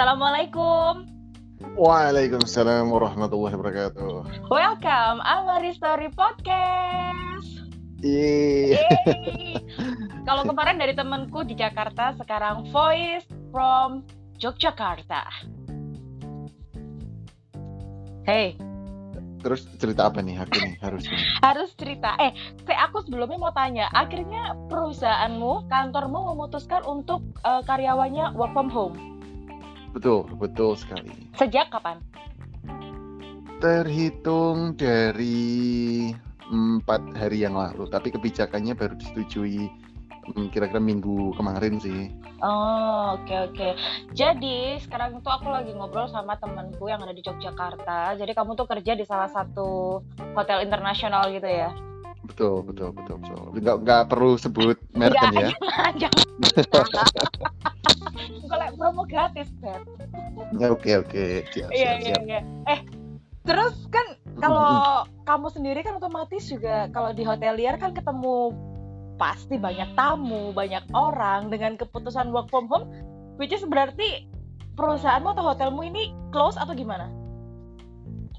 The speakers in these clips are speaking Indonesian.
Assalamualaikum. Waalaikumsalam warahmatullahi wabarakatuh. Welcome, Amari Story Podcast. Iya. Yeay. Kalau kemarin dari temanku di Jakarta, sekarang voice from Yogyakarta. Hey, Terus cerita apa nih aku nih harusnya? harus cerita. Eh, saya aku sebelumnya mau tanya, akhirnya perusahaanmu, kantormu memutuskan untuk eh, karyawannya work from home. Betul, betul sekali. Sejak kapan? Terhitung dari empat hari yang lalu, tapi kebijakannya baru disetujui hmm, kira-kira minggu kemarin sih. Oh, oke oke. Jadi sekarang itu aku lagi ngobrol sama temanku yang ada di Yogyakarta. Jadi kamu tuh kerja di salah satu hotel internasional gitu ya? Betul, betul, betul, betul. Nggak, nggak perlu sebut merek kan ya? jangan, jangan. Kalau promo gratis, Beb. Ya, Oke, oke. Siap, Iya siap, iya siap. iya. Eh, terus kan kalau kamu sendiri kan otomatis juga kalau di hotelier kan ketemu pasti banyak tamu, banyak orang dengan keputusan work from home, which is berarti perusahaanmu atau hotelmu ini close atau gimana?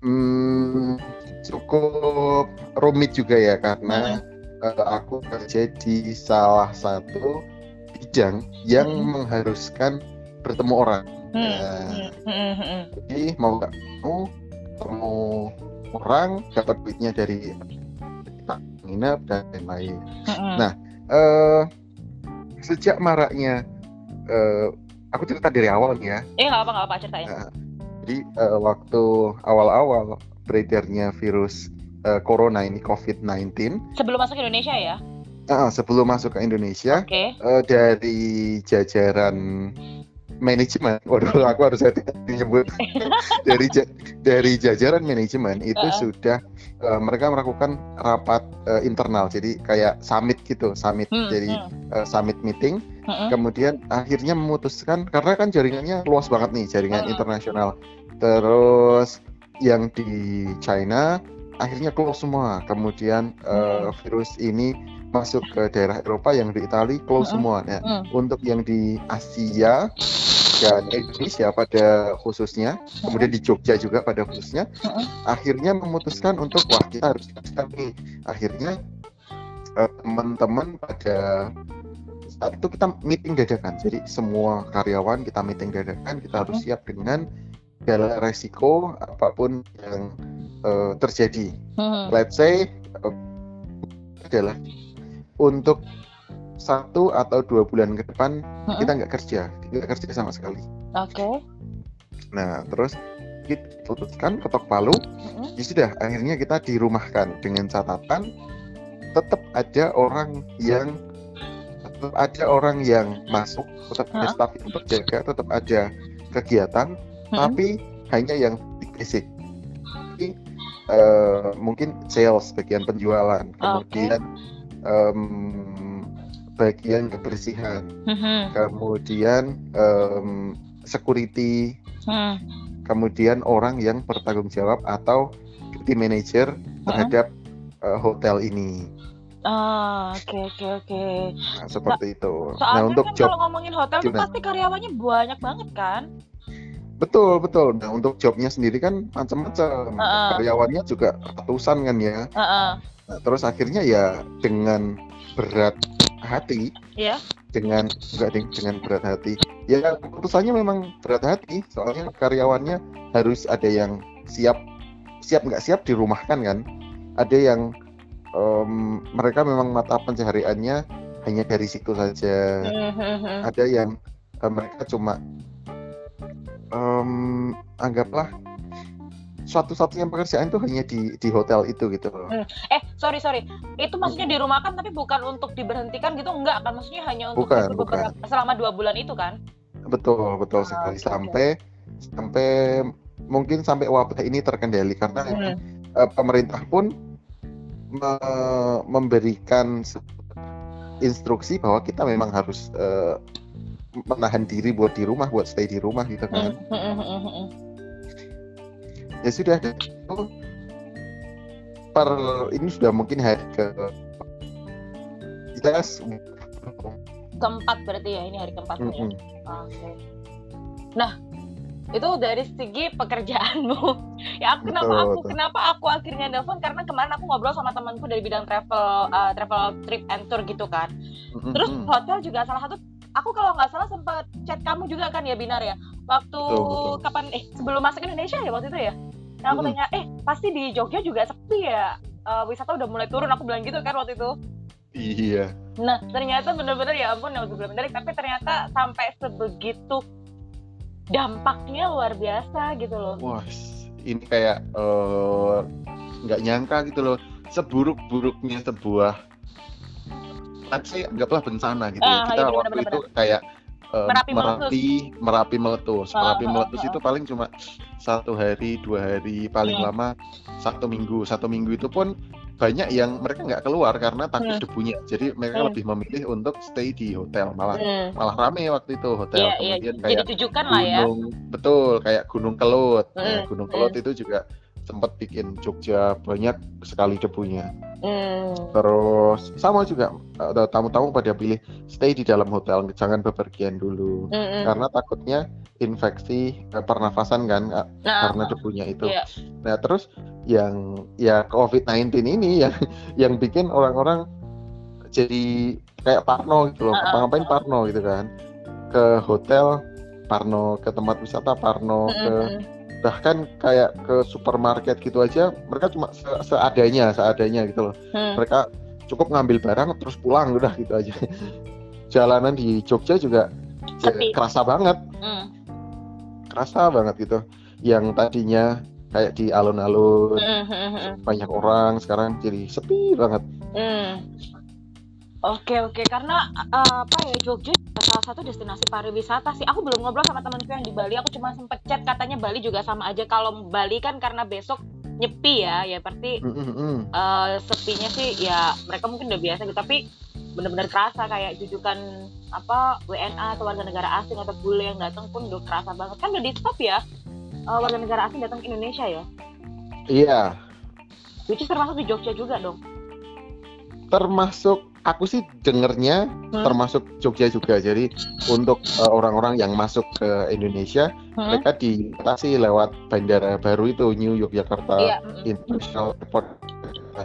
Hmm, cukup rumit juga ya karena eh, aku kerja di salah satu bidang yang Hmm. mengharuskan bertemu orang. Hmm, Nah, hmm, hmm. Jadi mau nggak mau ketemu orang dapat duitnya dari kita nginep dan lain-lain. Hmm, Nah, eh sejak maraknya eh, aku cerita dari awal nih ya. Eh nggak apa nggak apa ceritain. Jadi eh, waktu awal-awal beredarnya virus eh, corona ini COVID-19, Sebelum masuk ke Indonesia ya? ah, sebelum masuk ke Indonesia Oke. eh, dari jajaran manajemen, waduh aku harus hati-hati nyebut dari ja- dari jajaran manajemen itu Uh-uh. sudah eh, mereka melakukan rapat eh, internal, jadi kayak summit gitu, summit, Hmm, jadi hmm, eh, summit meeting. hmm, kemudian akhirnya memutuskan karena kan jaringannya luas banget nih jaringan Hmm. internasional terus yang di China akhirnya close semua kemudian Hmm. virus ini masuk ke daerah Eropa yang di Italia close Hmm. semua nah hmm. untuk yang di Asia dan Indonesia pada khususnya kemudian di Jogja juga pada khususnya Hmm. akhirnya memutuskan untuk wah kita harus nih akhirnya eh, teman-teman pada saat itu kita meeting dadakan jadi semua karyawan kita meeting dadakan kita harus siap dengan segala resiko apa pun yang eh, terjadi Hmm. let's say eh, adalah untuk satu atau dua bulan ke depan Hmm. kita nggak kerja nggak kerja sama sekali Oke. nah terus kita putuskan ketok palu Hmm. ya sudah akhirnya kita dirumahkan dengan catatan tetap ada orang yang tetap ada orang yang masuk tetap ada Hah? staff yang berjaga tetap ada kegiatan Hmm. tapi hanya yang basic Jadi, eh, mungkin sales bagian penjualan kemudian em, bagian kebersihan Hmm. kemudian em, security Hmm. kemudian orang yang bertanggung jawab atau tim manager terhadap uh, hotel ini Ah, oke oke oke. Nah, seperti itu. Soalnya Nah untuk kan job kalau ngomongin hotel gimana? pasti karyawannya banyak banget kan? betul betul. Nah untuk jobnya sendiri kan macam-macam. Heeh. Karyawannya juga ratusan kan ya. Heeh. Nah, terus akhirnya ya dengan berat hati, Iya. dengan enggak dengan berat hati. Ya keputusannya memang berat hati. Soalnya karyawannya harus ada yang siap siap nggak siap dirumahkan kan. Ada yang em, mereka memang mata pencahariannya hanya dari situ saja. Hmm. ada yang eh, mereka cuma em, anggaplah satu-satunya pekerjaan itu hanya di di hotel itu gitu loh. Eh, sorry sorry. Itu maksudnya dirumahkan tapi bukan untuk diberhentikan gitu enggak kan? Maksudnya hanya untuk Bukan, beberapa- selama dua bulan itu kan? Betul betul Ah, sekali sampai sampai mungkin sampai wabah ini terkendali karena Hmm. eh, pemerintah pun me- memberikan instruksi bahwa kita memang harus eh, menahan diri buat di rumah buat stay di rumah gitu kan. Hmm, ya sudah itu per ini sudah mungkin hari ke kita Keempat berarti ya ini hari keempat ya. Mm-mm. Oke. Nah, itu dari segi pekerjaanmu ya aku kenapa Betul, aku betul. kenapa aku akhirnya nelfon karena kemarin aku ngobrol sama temanku dari bidang travel uh, travel trip and tour gitu kan terus hotel juga salah satu aku kalau nggak salah sempat chat kamu juga kan ya binar ya waktu Betul, betul. kapan eh sebelum masuk Indonesia ya waktu itu ya nah aku Mm-mm. tanya eh pasti di Jogja juga sepi ya Eh, wisata udah mulai turun aku bilang gitu kan waktu itu Iya. Nah, ternyata bener-bener ya ampun, yang menarik, tapi ternyata sampai sebegitu dampaknya luar biasa gitu loh. Wah, ini kayak eh, nggak nyangka gitu loh. Seburuk-buruknya sebuah, let's say anggaplah bencana gitu. Ya. Kita iya, waktu itu kayak eh, Merapi merapi, merapi meletus. Ah, Merapi meletus ah. itu paling cuma satu hari, dua hari, paling Hmm. lama satu minggu. Satu minggu itu pun banyak yang mereka nggak keluar karena takut Hmm. debunya. Jadi mereka Hmm. lebih memilih untuk stay di hotel malah Hmm. malah rame waktu itu hotel. Iya, iya, Kemudian jadi kayak lah ya. gunung betul kayak gunung kelut Nah, Mm, gunung kelut itu juga sempat bikin Jogja banyak sekali debunya Hmm. terus sama juga eh, tamu-tamu pada pilih stay di dalam hotel jangan bepergian dulu Hmm, hmm. karena takutnya infeksi eh, pernafasan kan Nah, karena debunya itu Iya. nah terus yang ya COVID-19 ini yang yang bikin orang-orang jadi kayak parno gitu loh Ah, ah. ngapain parno gitu kan ke hotel parno ke tempat wisata parno Hmm, ke bahkan kayak ke supermarket gitu aja mereka cuma se- seadanya seadanya gitu loh hmm. mereka cukup ngambil barang terus pulang udah gitu aja jalanan di Jogja juga ya, Sepi. kerasa banget Hmm. kerasa banget gitu yang tadinya kayak di alun-alun Hmm, hmm, hmm, banyak orang sekarang jadi sepi banget hmm. Oke oke karena uh, apa ya Jogja salah satu destinasi pariwisata sih. Aku belum ngobrol sama temanku yang di Bali. Aku cuma sempet chat katanya Bali juga sama aja. Kalau Bali kan karena besok nyepi ya, ya berarti Mm, mm, mm. eh, sepinya sih ya mereka mungkin udah biasa gitu. Tapi bener-bener kerasa kayak jujukan apa WNA atau warga negara asing atau bule yang datang pun udah kerasa banget. Kan udah di stop ya eh, warga negara asing datang ke Indonesia ya. iya Which is termasuk di Jogja juga dong. termasuk aku sih dengernya Hmm. termasuk Jogja juga jadi untuk eh, orang-orang yang masuk ke Indonesia Hmm? mereka dibatasi lewat bandara baru itu New Yogyakarta Iya. mm-mm. International Airport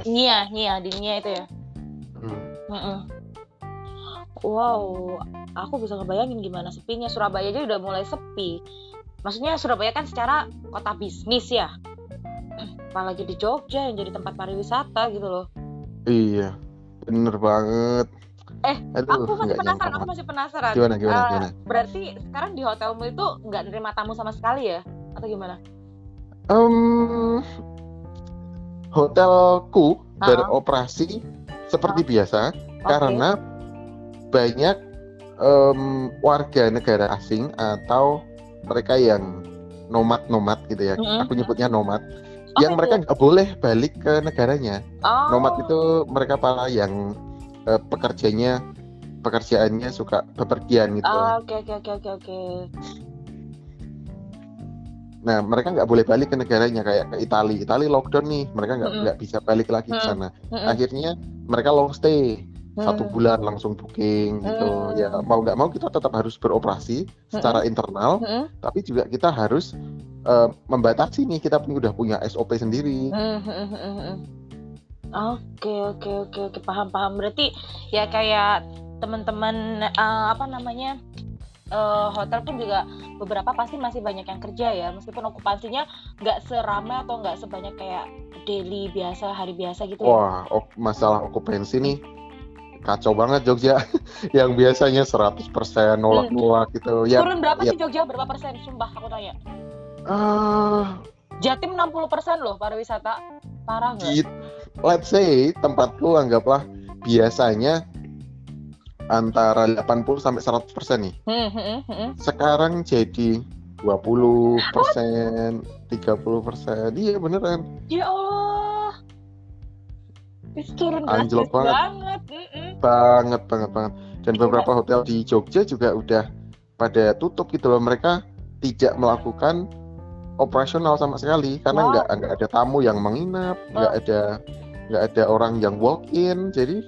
Nia, Nia, di Nia itu ya. Hmm. Mm-mm. Wow, aku bisa ngebayangin gimana sepinya Surabaya aja udah mulai sepi. Maksudnya Surabaya kan secara kota bisnis ya. Apalagi di Jogja yang jadi tempat pariwisata gitu loh. iya bener banget Eh, Aduh, aku masih penasaran, aku masih penasaran. gimana gimana Eh, gimana Berarti sekarang di hotelmu itu nggak nerima tamu sama sekali ya? Atau gimana? Em, hotelku Ah. beroperasi seperti biasa Oke. karena banyak em, warga negara asing atau mereka yang nomad-nomad gitu ya. Mm-mm. Aku nyebutnya nomad. Oh, yang gitu. mereka nggak boleh balik ke negaranya. Oh. Nomad itu mereka para yang eh, pekerjanya pekerjaannya suka bepergian gitu. Ah, Oke oke oke oke oke. Nah, mereka nggak boleh balik ke negaranya kayak ke Italia. Italia lockdown nih, mereka nggak Mm-mm. nggak bisa balik lagi ke Mm. sana. Mm-mm. Akhirnya mereka long stay satu Hmm. bulan langsung booking gitu. Mm. Ya mau nggak mau kita tetap harus beroperasi secara internal, Mm-mm. tapi juga kita harus eh, membatasi nih kita pun udah punya SOP sendiri. Hmm, hmm, hmm, hmm, hmm. Oke oke oke oke paham paham berarti ya kayak teman-teman eh, apa namanya eh, hotel pun juga beberapa pasti masih banyak yang kerja ya meskipun okupansinya nggak seramai atau nggak sebanyak kayak daily biasa hari biasa gitu ya. Wah, ok- masalah okupansi nih kacau banget Jogja. yang biasanya 100% nolak-nolak gitu. Ya, Turun berapa ya. sih Jogja berapa persen sumpah aku tanya. Eh, Jatim 60 persen loh pariwisata parah nggak? let's say tempatku anggaplah biasanya antara 80 sampai 100 persen nih. Hmm, hmm, hmm, hmm. Sekarang jadi 20 persen, 30 persen. Iya beneran. Ya Allah. Itu turun Anjlok banget. banget. mm-mm. Banget banget banget. Dan Iya. beberapa hotel di Jogja juga udah pada tutup gitu loh. Mereka tidak melakukan operasional sama sekali karena Wow. nggak nggak ada tamu yang menginap, nggak ada nggak ada orang yang walk in. Jadi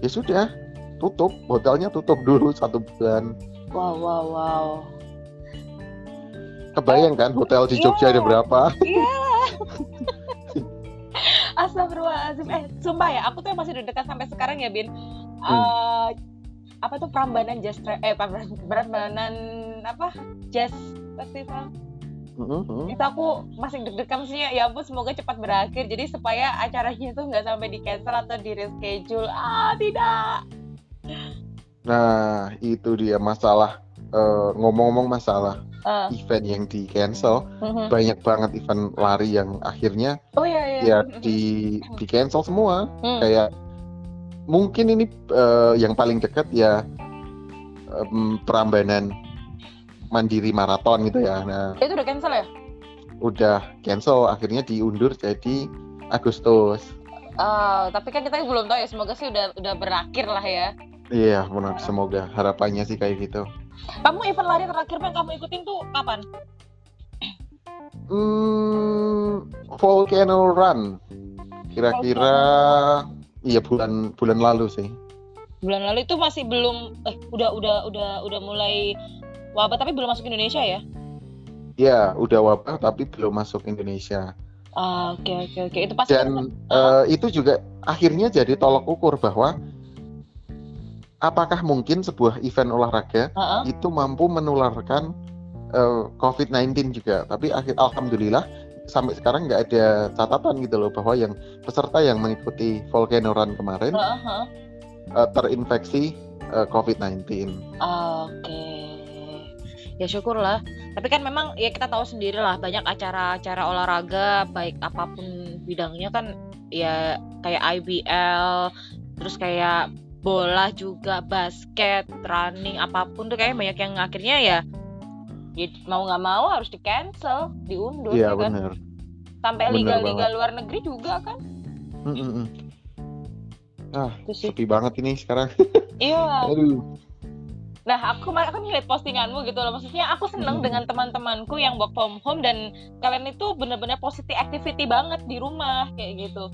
ya sudah tutup hotelnya tutup dulu satu bulan. Wow, wow, wow. kebayang kan hotel di Jogja Iya. ada berapa? Iya. Astagfirullahaladzim. Eh, sumpah ya, aku tuh yang masih deg-degan sampai sekarang ya, Bin. Eh, apa tuh Prambanan Jazz eh Prambanan apa? Jazz Festival. Mm, mm. Itu aku masih deg-degan sih ya ampun semoga cepat berakhir. Jadi supaya acaranya itu nggak sampai di cancel atau di reschedule. Ah, tidak. Nah, itu dia masalah eh, ngomong-ngomong masalah Eh, event yang di cancel, mhm. banyak banget event lari yang akhirnya Oh iya iya. ya Mhm. di di cancel semua. Hmm. Kayak mungkin ini eh, yang paling dekat ya em, Prambanan Mandiri Marathon gitu ya. Nah, Itu udah cancel ya? udah cancel akhirnya diundur jadi Agustus. Ah, tapi kan kita belum tahu ya. Semoga sih udah udah berakhir lah ya. Iya, benar semoga harapannya sih kayak gitu. Kamu event lari terakhir yang kamu ikutin tuh kapan? Hmm, Volcano Run. Kira-kira iya bulan bulan lalu sih. Bulan lalu itu masih belum eh udah udah udah udah mulai wabah tapi belum masuk Indonesia ya? Ya, udah wabah tapi belum masuk Indonesia. Ah, oke oke oke. Itu pasti Dan eh, itu juga akhirnya jadi tolok ukur bahwa apakah mungkin sebuah event olahraga Heeh. itu mampu menularkan eh, COVID-19 juga. Tapi akhir alhamdulillah sampai sekarang nggak ada catatan gitu loh bahwa yang peserta yang mengikuti Volcano Run kemarin Heeh, heeh. eh, terinfeksi eh, COVID-19. Ah, Oke. Ya syukurlah. Tapi kan memang ya kita tahu sendiri lah banyak acara-acara olahraga baik apa pun bidangnya kan ya kayak IBL, terus kayak bola juga, basket, running apa pun tuh kayak banyak yang akhirnya ya ya mau nggak mau harus di cancel, diundur Iya ya kan. benar. Sampai bener liga-liga luar negeri juga kan. Mm, mm. Ah, sepi banget ini sekarang. Iya. Aduh. Nah, aku kemarin aku ngeliat postinganmu gitu loh. Maksudnya aku seneng Hmm. dengan teman-temanku yang work from home dan kalian itu bener-bener positive activity banget di rumah kayak gitu.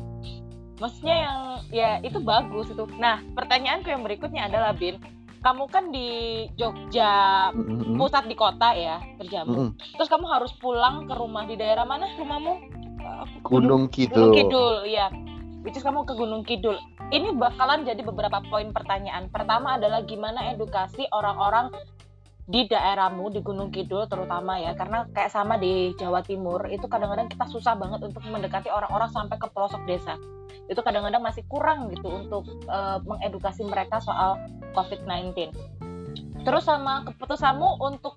Maksudnya yang ya itu bagus itu. Nah, pertanyaanku yang berikutnya adalah Bin, kamu kan di Jogja Mm, mm, mm. pusat di kota ya kerjamu. Mm, mm. Terus kamu harus pulang ke rumah di daerah mana rumahmu? Gunung Gunung Kidul. Kidul, ya. Which is kamu ke Gunung Kidul. Ini bakalan jadi beberapa poin pertanyaan. Pertama adalah gimana edukasi orang-orang di daerahmu di Gunung Kidul terutama ya karena kayak sama di Jawa Timur itu kadang-kadang kita susah banget untuk mendekati orang-orang sampai ke pelosok desa itu kadang-kadang masih kurang gitu untuk eh, mengedukasi mereka soal COVID-19 terus sama keputusanmu untuk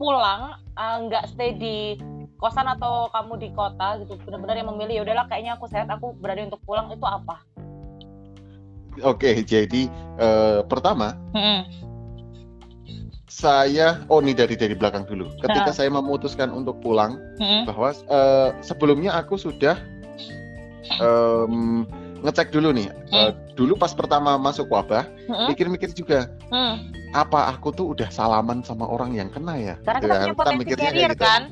pulang eh, nggak stay di kosan atau kamu di kota gitu benar-benar yang memilih ya udahlah kayaknya aku sehat aku berani untuk pulang itu apa Oke, jadi eh, pertama saya oh ini dari dari belakang dulu. Ketika Ah. saya memutuskan untuk pulang Mm-mm. bahwa eh, sebelumnya aku sudah em, ngecek dulu nih. Eh, dulu pas pertama masuk wabah, Mm-mm. mikir-mikir juga Mm. apa aku tuh udah salaman sama orang yang kena ya? karena Gitu kita kan. punya potensi mikirnya carrier kayak gitu. kan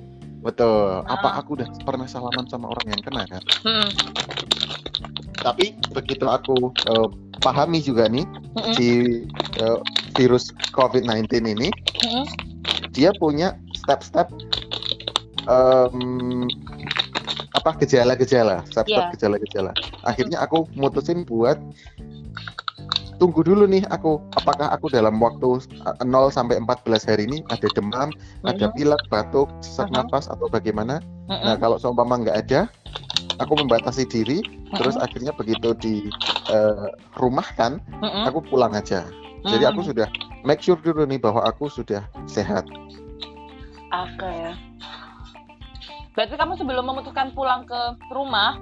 Betul. Apa Ah. aku udah pernah salaman sama orang yang kena kan? Mm. Tapi begitu aku eh, pahami juga nih Mm-mm. si eh, virus COVID-19 ini, Mm-mm. dia punya step-step em, apa gejala-gejala, step-step Iya. gejala-gejala. Akhirnya aku mutusin buat tunggu dulu nih aku apakah aku dalam waktu eh, 0 sampai 14 hari ini ada demam, ada pilek, batuk, sesak Mhm. nafas atau bagaimana. Mm-mm. Nah, kalau seumpama nggak ada, aku membatasi diri, terus Mm-mm. akhirnya begitu di eh, rumah kan, Mm-mm. aku pulang aja. Jadi aku sudah make sure dulu nih bahwa aku sudah sehat. Oke ya. Berarti kamu sebelum memutuskan pulang ke rumah,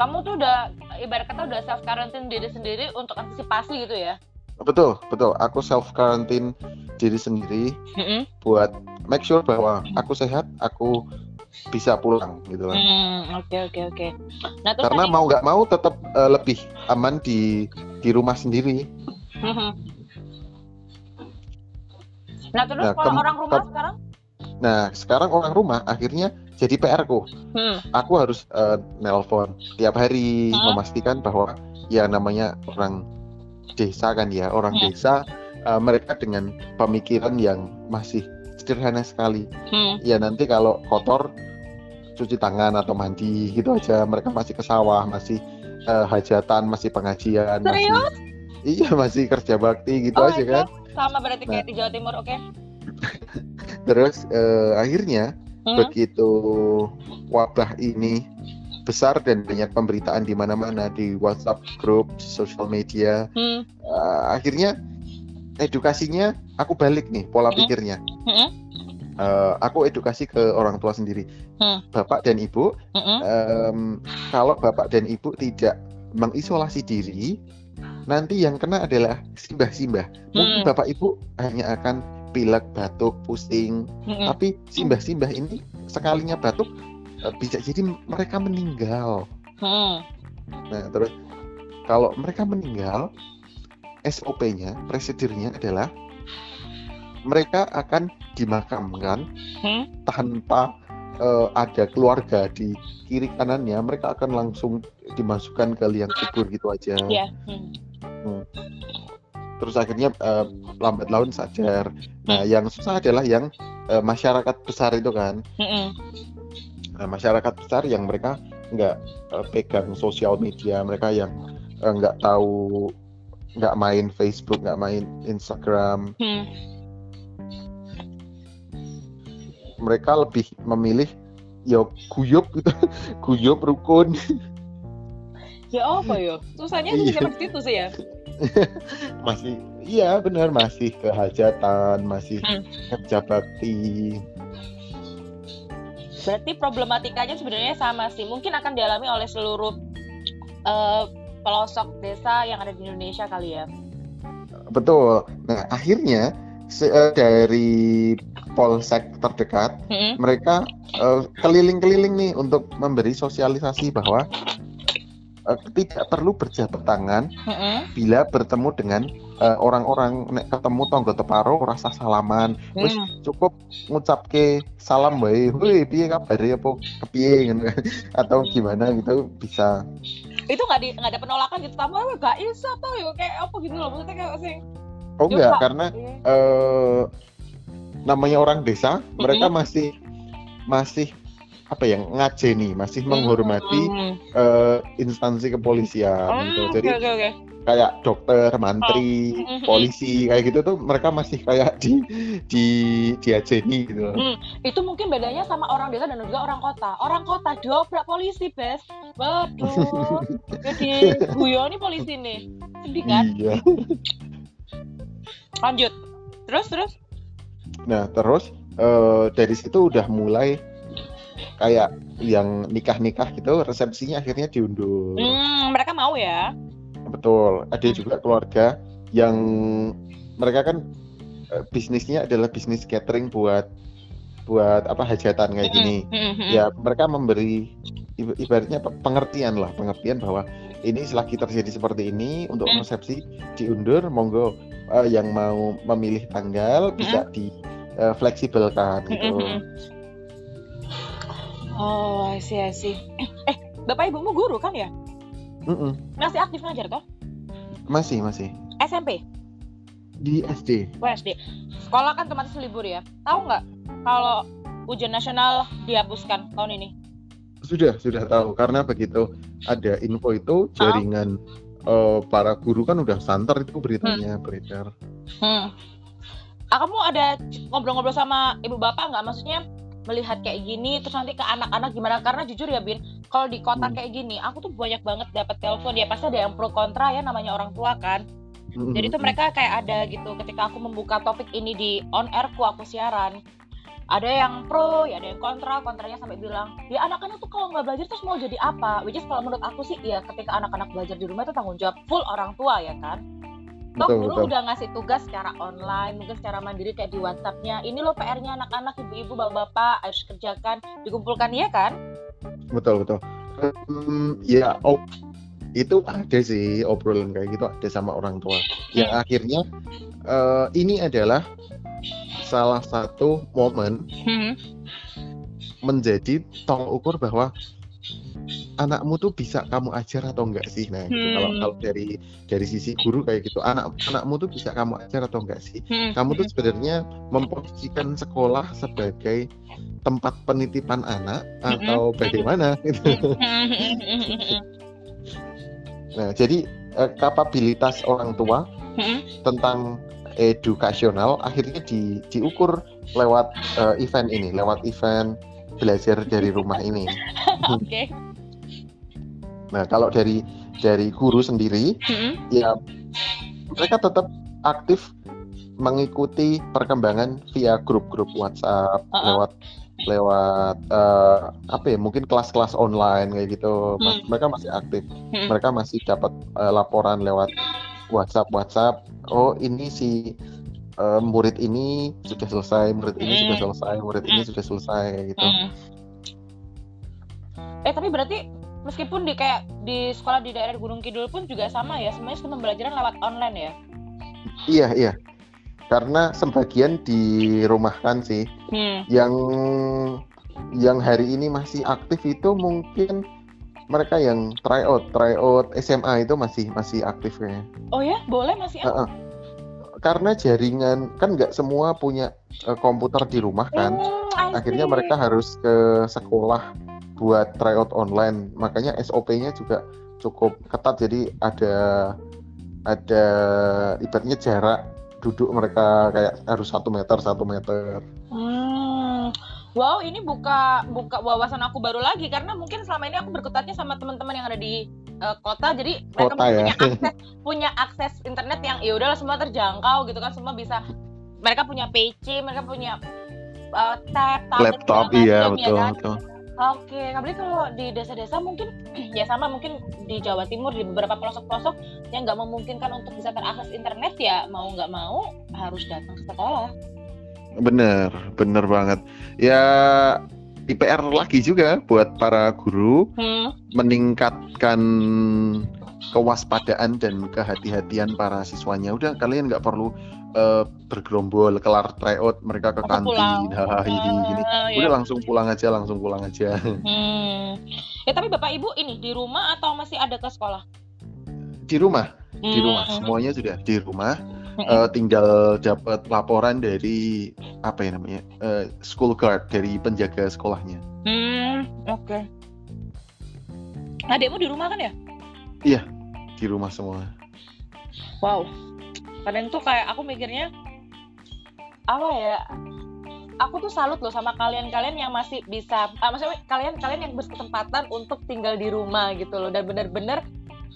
kamu tuh udah ibarat kata udah self quarantine diri sendiri untuk antisipasi gitu ya? Betul, betul. Aku self quarantine diri sendiri Mm-mm. buat make sure bahwa aku sehat, aku bisa pulang gitu kan. Hmm, Oke oke oke. Nah terus Karena tadi- mau nggak mau tetap eh, lebih aman di di rumah sendiri. Mhm. Nah terus Nah, kalau orang rumah sekarang? Nah, sekarang orang rumah akhirnya jadi PR ku. Hmm. Aku harus eh, nelpon tiap hari Hmm. memastikan bahwa ya namanya orang desa kan ya, orang Hmm. desa eh, mereka dengan pemikiran yang masih sederhana sekali Hmm. ya nanti kalau kotor cuci tangan atau mandi gitu aja mereka masih ke sawah masih eh, hajatan masih pengajian masih Serius? iya masih kerja bakti gitu Oh aja kan. Sama berarti kayak di Jawa Timur, oke? terus eh, akhirnya Hmm. begitu wabah ini besar dan banyak pemberitaan di mana-mana di WhatsApp grup di sosial media Hmm. eh, akhirnya edukasinya aku balik nih pola Hmm. pikirnya Hmm. Eh, aku edukasi ke orang tua sendiri Hmm. bapak dan ibu Hmm. em, kalau bapak dan ibu tidak mengisolasi diri nanti yang kena adalah simbah-simbah mungkin Hmm. bapak ibu hanya akan pilek batuk pusing Hmm. tapi simbah-simbah ini sekalinya batuk eh, bisa jadi mereka meninggal. Hmm. Nah, terus kalau mereka meninggal, SOP-nya, prosedurnya adalah mereka akan dimakamkan Hmm. tanpa eh, ada keluarga di kiri kanannya, mereka akan langsung dimasukkan ke liang kubur gitu aja. Iya. Hmm. Terus akhirnya eh, lambat laun sadar. Nah, yang susah adalah yang eh, masyarakat besar itu kan. Hmm. Nah, masyarakat besar yang mereka nggak eh, pegang sosial media, mereka yang eh, nggak tahu, nggak main Facebook, nggak main Instagram, Hmm. mereka lebih memilih ya guyup gitu, guyup rukun. Ya apa ya? Susahnya itu Iya. seperti itu sih ya. masih, iya benar masih ke hajatan, masih Hmm. kerja bakti. Berarti problematikanya sebenarnya sama sih. Mungkin akan dialami oleh seluruh eh, pelosok desa yang ada di Indonesia kali ya. Betul. Nah akhirnya se- eh, dari polsek terdekat Hmm. mereka eh, keliling-keliling nih untuk memberi sosialisasi bahwa eh, tidak perlu berjabat tangan Hmm. bila bertemu dengan eh, orang-orang nek ketemu tonggo teparo rasa salaman wis Hmm. cukup ngucapke salam wae woi piye kabare apa kepiye ngono kan. atau gimana gitu bisa Itu nggak di nggak ada penolakan gitu. Tapi gak bisa tuh ya kayak apa gitu loh. Maksudnya kayak sing. oh Ya, enggak Pak. karena Iya. eh namanya orang desa mereka masih masih apa ya ngajeni masih menghormati Hmm. eh, instansi kepolisian Oh, gitu. Jadi oke oke. kayak dokter, mantri, Oh. polisi kayak gitu tuh mereka masih kayak di di diajeni gitu. Hmm. Itu mungkin bedanya sama orang desa dan juga orang kota. Orang kota dobrak polisi, Bes. Waduh. Jadi guyoni polisi nih. Sedih kan? Iya. Lanjut. Terus terus. Nah, terus eh, dari situ udah mulai kayak yang nikah-nikah gitu resepsinya akhirnya diundur. Hmm, mereka mau ya. Betul. Ada juga keluarga yang mereka kan eh, bisnisnya adalah bisnis catering buat buat apa hajatan kayak gini. Hmm, hmm, ya mereka memberi ib- ibaratnya pe- pengertian lah pengertian bahwa ini selagi terjadi seperti ini untuk Hmm. resepsi diundur monggo eh, yang mau memilih tanggal bisa di eh, fleksibelkan hmm, gitu hmm, hmm. Oh, I see, I see. Eh, bapak ibumu guru kan ya? Mm-mm. Masih aktif ngajar toh? masih masih SMP, di SD WSD. Sekolah kan otomatis libur ya. Tahu nggak kalau ujian nasional dihapuskan tahun ini? sudah sudah tahu karena begitu ada info itu jaringan eh, para guru kan udah santer itu beritanya beredar Hmm. Ah, kamu ada ngobrol-ngobrol sama ibu bapak nggak? Maksudnya melihat kayak gini terus nanti ke anak-anak gimana? Karena jujur ya Bin, kalau di kota Hmm. kayak gini, aku tuh banyak banget dapat telepon ya pasti ada yang pro kontra ya namanya orang tua kan. Jadi tuh mereka kayak ada gitu ketika aku membuka topik ini di on airku aku siaran. Ada yang pro, ya ada yang kontra, kontranya sampai bilang, ya anak-anak tuh kalau nggak belajar terus mau jadi apa? Which is kalau menurut aku sih, ya ketika anak-anak belajar di rumah itu tanggung jawab full orang tua ya kan. Toh betul guru betul udah ngasih tugas secara online, mungkin secara mandiri kayak di WhatsAppnya. Ini loh PR-nya anak-anak, ibu-ibu, bapak-bapak harus kerjakan, dikumpulkan ya kan? betul betul Hmm, ya oh itu ada sih obrolan kayak gitu ada sama orang tua yang akhirnya eh, ini adalah salah satu momen Hmm. menjadi tolak ukur bahwa anakmu tuh bisa kamu ajar atau enggak sih nah gitu. Hmm. kalau kalau dari dari sisi guru kayak gitu anak anakmu tuh bisa kamu ajar atau enggak sih Hmm. kamu tuh sebenarnya memposisikan sekolah sebagai tempat penitipan anak atau bagaimana gitu. Hmm. Nah, jadi eh, kapabilitas orang tua Hmm. tentang edukasional akhirnya di, diukur lewat eh, event ini, lewat event belajar dari rumah ini. Oke. Nah, kalau dari dari guru sendiri Hmm. ya mereka tetap aktif mengikuti perkembangan via grup-grup WhatsApp Uh-uh. lewat lewat eh, apa ya mungkin kelas-kelas online kayak gitu Mas- Hmm. mereka masih aktif Hmm. mereka masih dapat eh, laporan lewat WhatsApp WhatsApp oh ini si eh, murid ini sudah selesai murid ini Hmm. sudah selesai murid ini sudah selesai gitu Hmm. Eh tapi berarti meskipun di kayak di sekolah di daerah Gunung Kidul pun juga sama ya semuanya sistem pembelajaran lewat online ya. iya iya karena sebagian dirumahkan sih Hmm. yang yang hari ini masih aktif itu mungkin mereka yang tryout tryout SMA itu masih masih aktif kayaknya Oh ya boleh masih. Heeh. karena jaringan kan nggak semua punya eh, komputer di rumah kan Hmm, akhirnya mereka harus ke sekolah buat tryout online makanya SOP-nya juga cukup ketat jadi ada ada ibaratnya jarak duduk mereka kayak harus satu meter satu meter Hmm. Wow, ini buka buka wawasan aku baru lagi karena mungkin selama ini aku berkutatnya sama teman-teman yang ada di uh, kota, jadi mereka Kota ya. punya akses punya akses internet yang ya udahlah semua terjangkau gitu kan, semua bisa mereka punya PC, mereka punya uh, tab, tablet, laptop iya ya betul kan? betul Oke, apalagi kalau di desa-desa mungkin ya sama mungkin di Jawa Timur di beberapa pelosok-pelosok yang nggak memungkinkan untuk bisa terakses internet ya mau nggak mau harus datang ke sekolah. Bener, bener banget. Ya IPR lagi juga buat para guru Hmm. meningkatkan kewaspadaan dan kehati-hatian para siswanya. Udah kalian nggak perlu eh, bergerombol kelar tryout mereka ke kantin, hahaha ini gini. Ah, ya. Udah langsung pulang aja, langsung pulang aja. Hmm. Ya tapi bapak ibu ini di rumah atau masih ada ke sekolah? Di rumah, di Hmm. rumah semuanya sudah di rumah. Hmm. Eh, tinggal dapat laporan dari apa ya namanya eh, school guard dari penjaga sekolahnya. Hmm, oke. Adikmu di rumah kan ya? Di rumah semua. Wow. Kadang tuh kayak aku mikirnya apa ya? Aku tuh salut loh sama kalian-kalian yang masih bisa, ah, maksudnya kalian-kalian yang berkesempatan untuk tinggal di rumah gitu loh dan bener-bener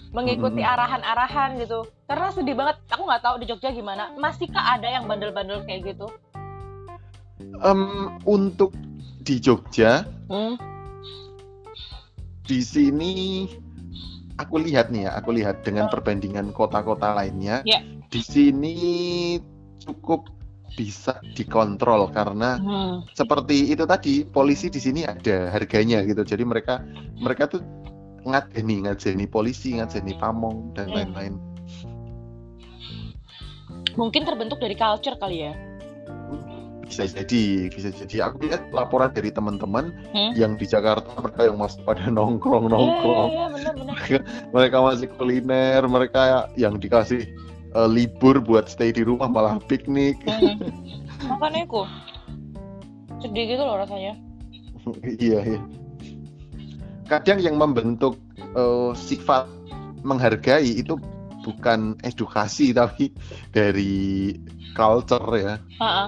mengikuti Mhm. arahan-arahan gitu. Karena sedih banget. Aku nggak tahu di Jogja gimana. Masihkah ada yang bandel-bandel kayak gitu? Em, untuk di Jogja Hmm. di sini aku lihat nih ya, aku lihat dengan Oh. perbandingan kota-kota lainnya, Ya. Di sini cukup bisa dikontrol karena Hmm. seperti itu tadi polisi di sini ada harganya gitu, jadi mereka mereka tuh ngadeni ngadeni polisi, ngadeni pamong dan Hmm. lain-lain. Mungkin terbentuk dari culture kali ya. Bisa jadi, bisa jadi. Aku lihat laporan dari teman-teman Hmm. yang di Jakarta mereka yang masih pada nongkrong Iya, iya, nongkrong. iya, bener-bener. mereka masih kuliner, mereka yang dikasih eh, libur buat stay di rumah malah piknik. Hmm. Makanya aku sedih gitu loh rasanya. iya, iya. Kadang yang membentuk eh, sifat menghargai itu bukan edukasi tapi dari culture ya. Ha-ha.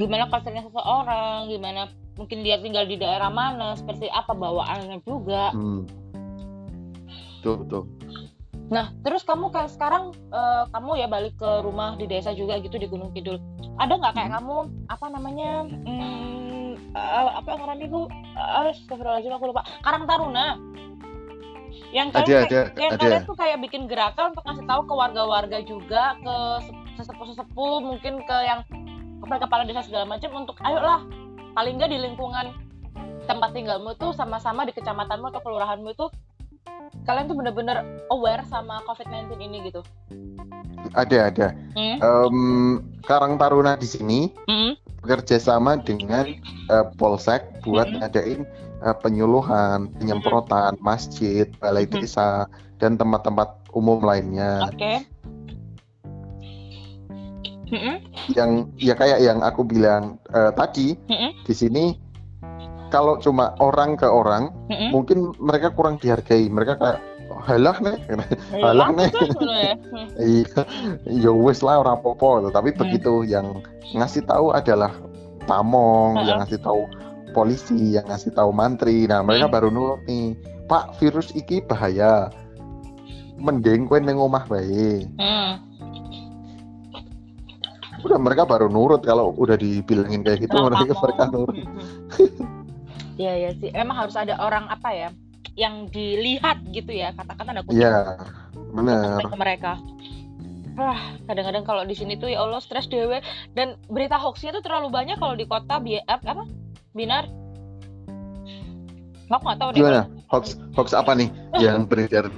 Gimana culture-nya seseorang, gimana mungkin dia tinggal di daerah mana, seperti apa bawaannya juga. Hmm. Tuh, tuh. Nah, terus kamu kayak sekarang eh, kamu ya balik ke rumah di desa juga gitu di Gunung Kidul. Ada nggak kayak Hmm. kamu apa namanya? hmm, eh, apa yang orang itu? Uh, Astagfirullahaladzim aku lupa. Karang Taruna. Yang Ada, kalian ada, kayak- yang ada. kalian tuh kayak bikin gerakan untuk ngasih tahu ke warga-warga juga ke se- sesepuh-sesepuh mungkin ke yang kepala kepala desa segala macam untuk ayolah paling nggak di lingkungan tempat tinggalmu tuh sama-sama di kecamatanmu atau kelurahanmu itu kalian tuh bener-bener aware sama COVID-19 ini gitu. Ada, ada. Hmm? Em, Karang Taruna di sini Hmm? bekerja sama dengan eh, Polsek buat Mm-mm. ngadain eh, penyuluhan, penyemprotan, masjid, balai Mhm. desa, dan tempat-tempat umum lainnya. Oke. Mm-mm, Yang ya kayak yang aku bilang eh, tadi mm-mm, di sini kalau cuma orang ke orang mm-mm. mungkin mereka kurang dihargai. Mereka kayak halah nih, Ya, Halah, nih. ya. Hmm. iya, ya wes lah orang popo. Tapi Hmm. begitu yang ngasih tahu adalah pamong, yang ngasih tahu polisi, yang ngasih tahu mantri. Nah mereka Hmm. baru nurut nih, Pak virus iki bahaya. Mending kowe neng omah bae. Hmm. Udah mereka baru nurut kalau udah dibilangin kayak gitu mereka mereka nurut. Iya ya sih. Emang harus ada orang apa ya yang dilihat gitu ya kata-kata ada Iya, bener. ke mereka. Wah, kadang-kadang kalau di sini tuh ya Allah stres dewe dan berita hoaxnya tuh terlalu banyak kalau di kota bi ap- apa? Binar. Aku nggak tahu deh. Gimana? Hoax hoax apa nih yang beredar?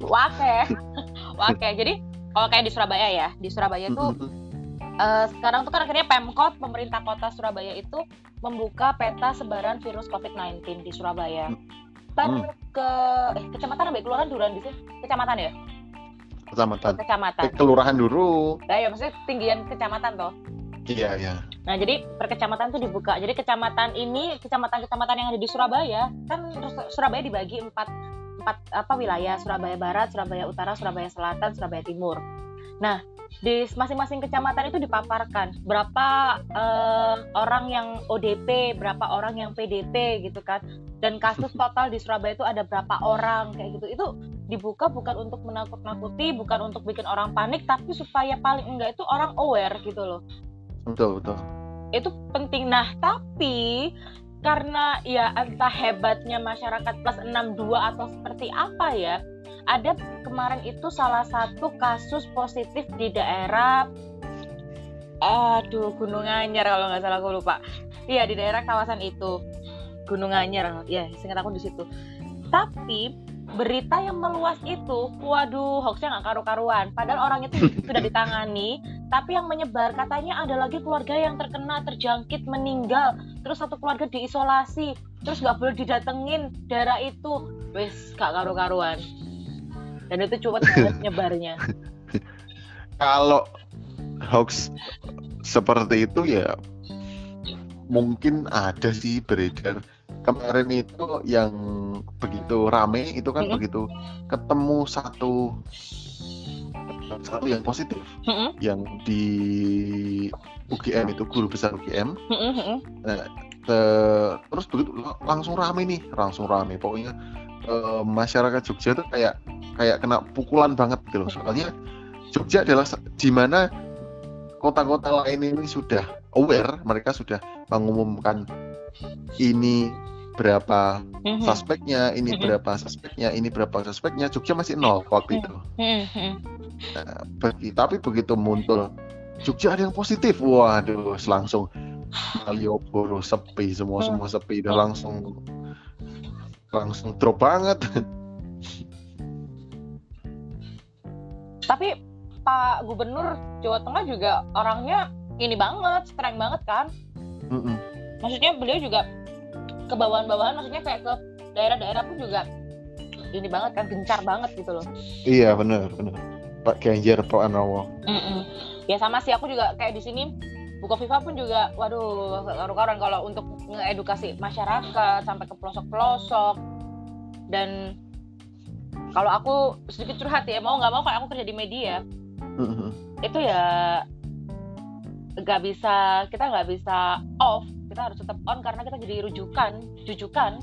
Wake. Wake. Jadi kalau kayak di Surabaya ya, di Surabaya tuh eh, sekarang tuh kan akhirnya Pemkot pemerintah kota Surabaya itu membuka peta sebaran virus COVID-19 di Surabaya. Kan ke eh, kecamatan apa ya? kelurahan duluan di sini? Kecamatan ya? Kecamatan. Kecamatan. Eh, kelurahan dulu. Nah, ya maksudnya tinggian kecamatan toh. Iya, iya. Nah, jadi per kecamatan tuh dibuka. Jadi kecamatan ini, kecamatan-kecamatan yang ada di Surabaya, kan Surabaya dibagi empat, empat apa wilayah, Surabaya Barat, Surabaya Utara, Surabaya Selatan, Surabaya Timur. Nah, di masing-masing kecamatan itu dipaparkan berapa eh, orang yang ODP, berapa orang yang PDP gitu kan. Dan kasus total di Surabaya itu ada berapa orang kayak gitu. Itu dibuka bukan untuk menakut-nakuti, bukan untuk bikin orang panik, tapi supaya paling enggak itu orang aware gitu loh Betul, betul. itu penting. Nah, tapi karena ya entah hebatnya masyarakat plus 62 atau seperti apa ya, ada kemarin itu salah satu kasus positif di daerah aduh Gunung Anyar kalau nggak salah aku lupa. Iya, di daerah kawasan itu. Gunung Anyar. Ya, seingat aku di situ. Tapi berita yang meluas itu, waduh, hoaxnya nggak karu-karuan. Padahal orang itu sudah ditangani, tapi yang menyebar katanya ada lagi keluarga yang terkena terjangkit meninggal terus satu keluarga diisolasi terus nggak boleh didatengin daerah itu wes gak karu-karuan dan itu banget nyebarnya Kalau hoax seperti itu ya mungkin ada sih beredar. Kemarin itu yang begitu rame itu kan Mm-mm. begitu ketemu satu satu yang positif Mm-mm, yang di UGM itu guru besar UGM mm-mm, mm-mm. Te- terus begitu la- langsung rame nih langsung rame. Pokoknya eh, masyarakat Jogja tuh kayak kayak kena pukulan banget gitu loh. Soalnya Jogja adalah di mana kota-kota lain ini sudah aware mereka sudah mengumumkan ini berapa Mhm, suspeknya ini Mhm. berapa suspeknya ini berapa suspeknya. Jogja masih nol waktu itu. Mhm. Nah, tapi begitu muncul Jogja ada yang positif, waduh, langsung Malioboro sepi, semua semua sepi, udah langsung langsung drop banget. tapi Pak Gubernur Jawa Tengah juga orangnya ini banget streng banget kan Mm-mm. maksudnya beliau juga ke bawahan-bawahan maksudnya kayak ke daerah-daerah pun juga ini banget kan gencar banget gitu loh Iya benar benar. Pak Ganjar Pranowo. Mm-mm. Ya sama sih aku juga kayak di sini Buko Viva pun juga waduh karu-karuan kalau untuk ngedukasi masyarakat sampai ke pelosok-pelosok dan kalau aku sedikit curhat ya mau nggak mau kayak aku kerja di media Mm-mm. itu ya nggak bisa kita nggak bisa off kita harus tetap on karena kita jadi rujukan jujukan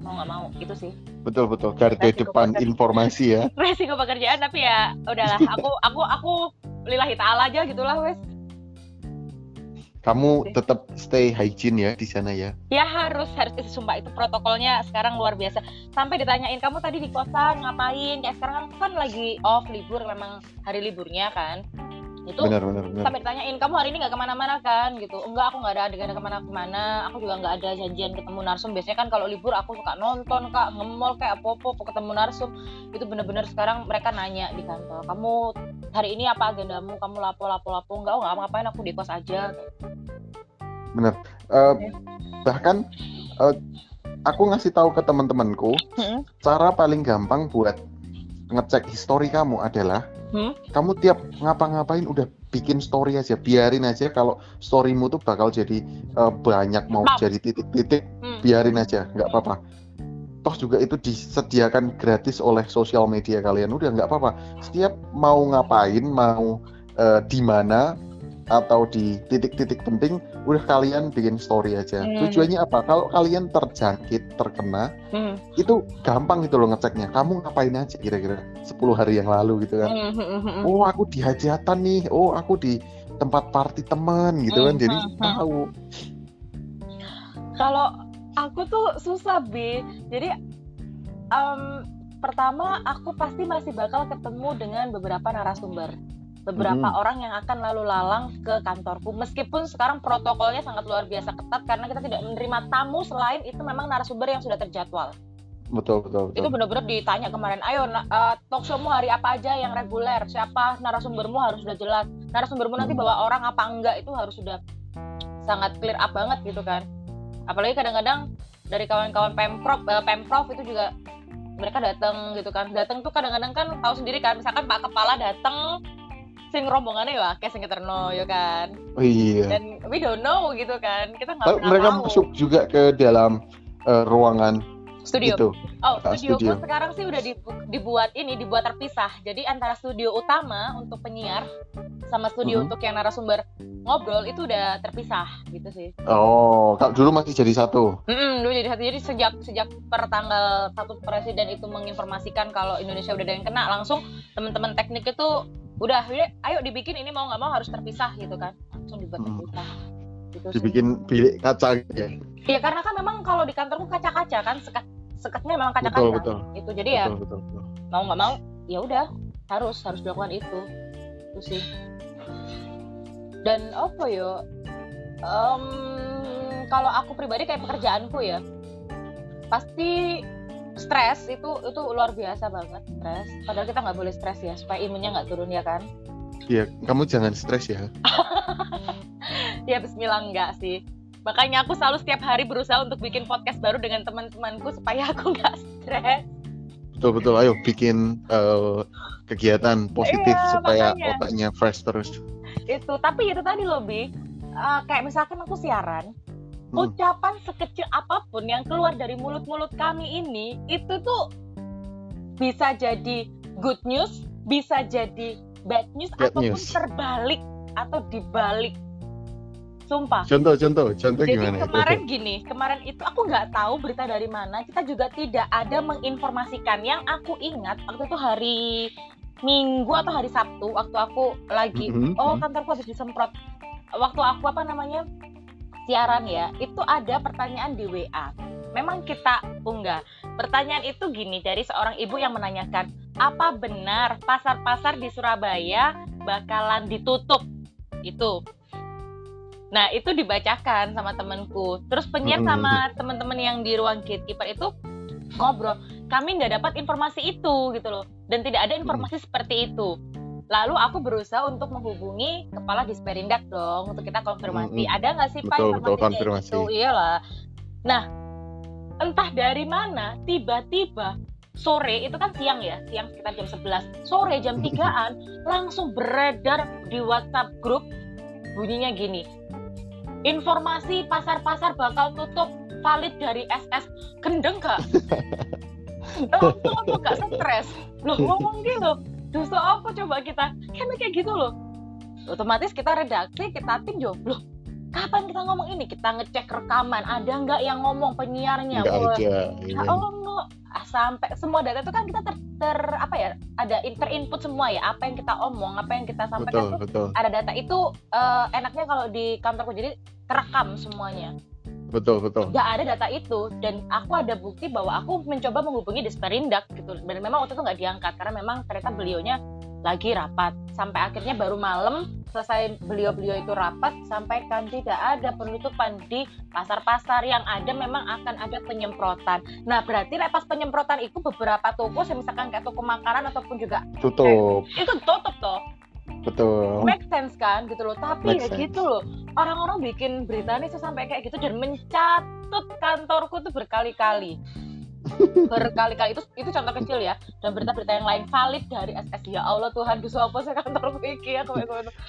mau nggak mau gitu sih Betul betul. Garda depan pekerjaan. informasi ya. resiko pekerjaan tapi ya udahlah aku aku aku lillahi ta'ala aja gitulah wes Kamu tetap stay hygiene ya di sana ya. ya harus harus sumpah itu protokolnya sekarang luar biasa. Sampai ditanyain kamu tadi di kosan ngapain? Kayak sekarang kan lagi off libur memang hari liburnya kan itu Benar benar benar. sampai ditanyain kamu hari ini nggak ke mana-mana kan? Gitu. Enggak aku nggak ada adegan ke mana-kemana aku juga nggak ada janjian ketemu narsum. Biasanya kan kalau libur aku suka nonton kak ngemol kayak apa-apa mau ketemu narsum. Itu bener-bener sekarang mereka nanya di kantor kamu hari ini apa agendamu? Kamu lapo lapo lapo enggak oh, nggak ngapain aku di kos aja. Eh, bahkan eh, aku ngasih tahu ke teman-temanku Hmm. cara paling gampang buat ngecek histori kamu adalah Hmm. kamu tiap ngapa-ngapain udah bikin story aja biarin aja kalau storymu tuh bakal jadi eh, banyak mau jadi titik-titik Hmm. biarin aja nggak apa-apa toh juga itu disediakan gratis oleh sosial media kalian udah nggak apa-apa setiap mau ngapain mau eh, di mana atau di titik-titik penting udah kalian bikin story aja. Hmm. tujuannya apa? Kalau kalian terjangkit terkena Hmm. itu gampang gitu loh ngeceknya. Kamu ngapain aja kira-kira? 10 hari yang lalu gitu kan? Hmm, hmm, hmm, hmm. oh aku di hajatan nih. Oh aku di tempat party teman gitu kan. Hmm, jadi hmm, tahu. Kalau aku tuh susah bi, jadi em, pertama aku pasti masih bakal ketemu dengan beberapa narasumber, beberapa Mhm. orang yang akan lalu lalang ke kantorku. Meskipun sekarang protokolnya sangat luar biasa ketat karena kita tidak menerima tamu selain itu memang narasumber yang sudah terjadwal. betul betul Itu betul benar-benar ditanya kemarin, ayo na- eh, talk showmu hari apa aja yang reguler, siapa narasumbermu harus sudah jelas, narasumbermu nanti Hmm. bawa orang apa enggak itu harus sudah sangat clear up banget gitu kan. Apalagi kadang-kadang dari kawan-kawan pemprov, eh, pemprov itu juga mereka datang gitu kan, datang tuh kadang-kadang kan tahu sendiri kan, misalkan pak kepala datang sing rombongannya ya kayak sing keterno ya kan oh iya dan we don't know gitu kan kita nggak pernah mereka tahu masuk juga ke dalam eh, ruangan studio itu Oh, Ah, studioku studio. sekarang sih udah dibu- dibuat ini, dibuat terpisah. Jadi antara studio utama untuk penyiar sama studio Mhm. untuk yang narasumber ngobrol itu udah terpisah gitu sih. oh kalau dulu masih jadi satu Mm-mm, dulu jadi satu. Jadi sejak sejak per tanggal satu presiden itu menginformasikan kalau Indonesia udah ada yang kena, langsung teman-teman teknik itu udah, "Yuk, ayo dibikin ini mau nggak mau harus terpisah gitu kan. Langsung dibuat Hmm. Gitu sih. dibikin bilik kaca gitu ya Iya karena kan memang kalau di kantorku kaca-kaca kan sekat sekatnya memang kaca-kaca. betul Itu jadi ya betul betul, betul. mau nggak mau ya udah harus harus dilakukan itu itu sih dan apa yo Em, kalau aku pribadi kayak pekerjaanku ya pasti stres itu itu luar biasa banget stres. Padahal kita nggak boleh stres ya supaya imunnya nggak turun ya kan? Iya, kamu jangan stres ya. Ya Bismillah enggak sih. Makanya aku selalu setiap hari berusaha untuk bikin podcast baru dengan teman-temanku supaya aku nggak stres. Betul betul ayo bikin eh, kegiatan positif Iya, supaya makanya. otaknya fresh terus. Itu tapi itu tadi loh bi. Eh, kayak misalkan aku siaran. Ucapan sekecil apa pun yang keluar dari mulut-mulut kami ini itu tuh bisa jadi good news bisa jadi bad news Bad ataupun news. terbalik atau dibalik sumpah contoh contoh contoh jadi gimana itu? kemarin gini, kemarin itu aku nggak tahu berita dari mana. Kita juga tidak ada menginformasikan. Yang aku ingat waktu itu hari Minggu atau hari Sabtu, waktu aku lagi, Mhm, oh mhm. kantorku habis disemprot. Waktu aku apa namanya siaran ya, itu ada pertanyaan di WA. Memang kita unggah. Pertanyaan itu gini dari seorang ibu yang menanyakan, apa benar pasar-pasar di Surabaya bakalan ditutup? Itu. Nah, itu dibacakan sama temenku. Terus penyiar Mm-mm. sama teman-teman yang di ruang gatekeeper itu ngobrol. Kami nggak dapat informasi itu gitu loh. Dan tidak ada informasi seperti itu. Lalu aku berusaha untuk menghubungi kepala Disperindak dong untuk kita konfirmasi. Mm-mm. Ada nggak sih Pak Betul, betul, konfirmasi. gitu? Iyalah. Nah, entah dari mana tiba-tiba sore itu kan siang ya, siang sekitar jam 11. Sore jam 3-an langsung beredar di WhatsApp grup bunyinya gini. Informasi pasar-pasar bakal tutup valid dari SS. Gendeng gak? Langsung aku gak stres. Loh ngomong gitu. Dosa apa coba kita? Kan kayak gitu loh. Otomatis kita redaksi, kita tim jo. Loh kapan kita ngomong ini? Kita ngecek rekaman. Ada nggak yang ngomong penyiarnya? nggak ada iya. oh no sampai semua data itu kan kita ter, ter- apa ya ada in- terinput semua ya apa yang kita omong apa yang kita betul sampaikan tuh betul ada data itu eh, enaknya kalau di kantorku jadi terekam semuanya betul betul. Nggak ada data itu dan aku ada bukti bahwa aku mencoba menghubungi Disperindak gitu. Dan memang waktu itu nggak diangkat karena memang ternyata beliaunya lagi rapat. Sampai akhirnya baru malam selesai beliau-beliau itu rapat sampaikan tidak ada penutupan di pasar-pasar yang ada memang akan ada penyemprotan. Nah berarti lepas penyemprotan itu beberapa toko misalkan kayak toko makanan ataupun juga tutup. Itu tutup toh betul. Make sense kan gitu loh. Tapi Make ya sense. gitu loh orang-orang bikin berita ini tuh sampai kayak gitu dan mencat nge-tweet kantorku tuh berkali-kali. Berkali-kali. Itu itu contoh kecil ya. Dan berita-berita yang lain valid dari SS ya Allah Tuhan dusu apa saya kantorku iki? Aku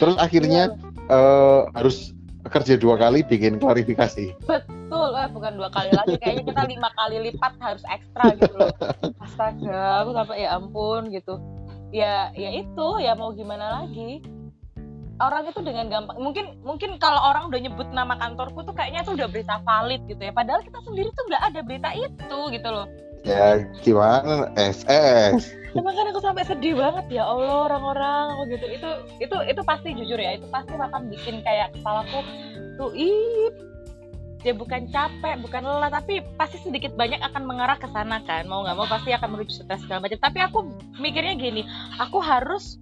terus akhirnya uh, harus kerja dua kali bikin klarifikasi. Betul. Eh, bukan dua kali lagi. Kayaknya kita lima kali lipat harus ekstra gitu loh. Astaga aku sampai ya ampun gitu ya ya itu ya mau gimana lagi? Orang itu dengan gampang mungkin mungkin kalau orang udah nyebut nama kantorku tuh kayaknya itu udah berita valid gitu ya. Padahal kita sendiri tuh nggak ada berita itu gitu loh. Ya gimana? SS Emang kan aku sampai sedih banget. Ya Allah orang-orang aku gitu. Itu itu itu pasti jujur ya. Itu pasti akan bikin kayak kepalaku tuh ih ya bukan capek bukan lelah tapi pasti sedikit banyak akan mengarah ke sana kan. Mau nggak mau pasti akan menuju stres segala macam. Tapi aku mikirnya gini aku harus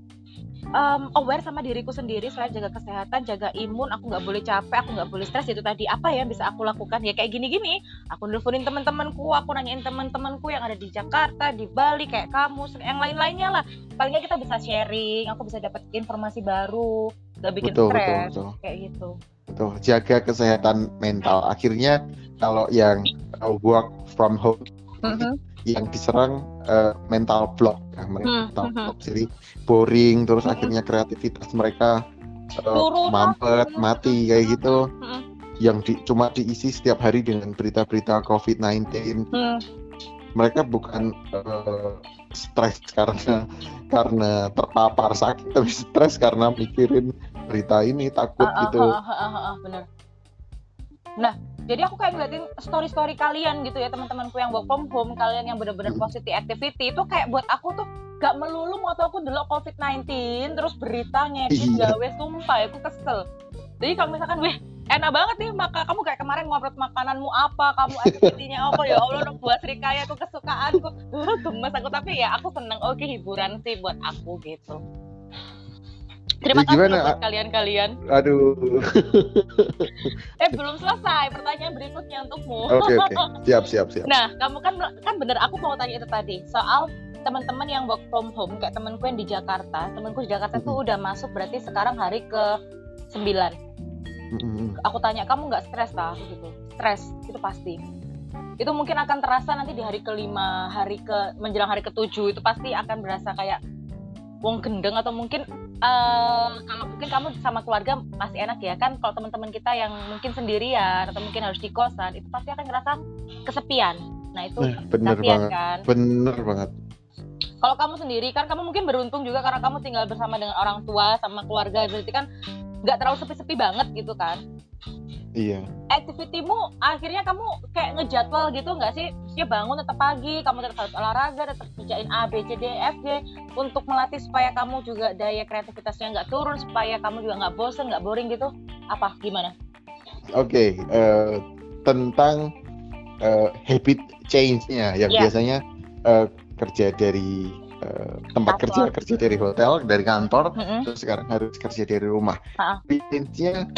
um, aware sama diriku sendiri selain jaga kesehatan jaga imun aku nggak boleh capek aku nggak boleh stres itu tadi. Apa ya bisa aku lakukan? Ya kayak gini-gini. Aku nelfonin teman-temanku aku nanyain teman-temanku yang ada di Jakarta di Bali kayak kamu yang lain-lainnya lah. Palingnya kita bisa sharing aku bisa dapat informasi baru gak bikin stres kayak gitu betul jaga kesehatan mental akhirnya kalau yang uh, work from home mm -hmm yang diserang uh, mental block ya, mental hmm. block jadi boring terus hmm. akhirnya kreativitas mereka uh, mampet mati kayak gitu hmm. yang di, cuma diisi setiap hari dengan berita-berita COVID-19 hmm. mereka bukan uh, stres karena karena terpapar sakit tapi stres karena mikirin berita ini takut uh, gitu. uh, uh, uh, uh, bener. nah jadi aku kayak ngeliatin story story kalian gitu ya teman-temanku yang work from home kalian yang benar-benar positive activity itu kayak buat aku tuh gak melulu mau aku dulu covid 19 terus beritanya di iya. gawe sumpah aku kesel. Jadi kalau misalkan weh enak banget nih maka kamu kayak kemarin ngobrol makananmu apa kamu activity-nya apa ya Allah udah buat serikaya aku kesukaanku. Gemes aku tapi ya aku seneng oke hiburan sih buat aku gitu Terima ya, kasih buat kalian-kalian. Aduh. eh belum selesai pertanyaan berikutnya untukmu. Oke okay, oke. Okay. Siap siap siap. Nah kamu kan kan bener aku mau tanya itu tadi soal teman-teman yang work from home kayak temanku yang di Jakarta. Temanku di Jakarta mm -hmm. tuh udah masuk berarti sekarang hari ke 9 mm -hmm. Aku tanya kamu nggak stres lah gitu. Stres itu pasti. Itu mungkin akan terasa nanti di hari kelima, hari ke menjelang hari ketujuh itu pasti akan berasa kayak wong gendeng atau mungkin uh, kalau mungkin kamu sama keluarga masih enak ya. Kan kalau teman-teman kita yang mungkin sendirian atau mungkin harus di kosan itu pasti akan ngerasa kesepian. Nah itu nah, bener banget. kan? Bener banget. Kalau kamu sendiri kan kamu mungkin beruntung juga karena kamu tinggal bersama dengan orang tua sama keluarga. Berarti kan nggak terlalu sepi-sepi banget gitu kan Iya. Aktivitimu akhirnya kamu kayak ngejadwal gitu nggak sih? Ya bangun tetap pagi, kamu tetap harus olahraga, tetap kerjain A, B, C, D, F, G untuk melatih supaya kamu juga daya kreativitasnya nggak turun, supaya kamu juga nggak bosen, nggak boring gitu. Apa? Gimana? Oke, okay, uh, eh, tentang uh, habit change-nya yang yeah. biasanya uh, kerja dari uh, tempat kantor. kerja kerja dari hotel dari kantor mm -hmm. terus sekarang harus kerja dari rumah. Change-nya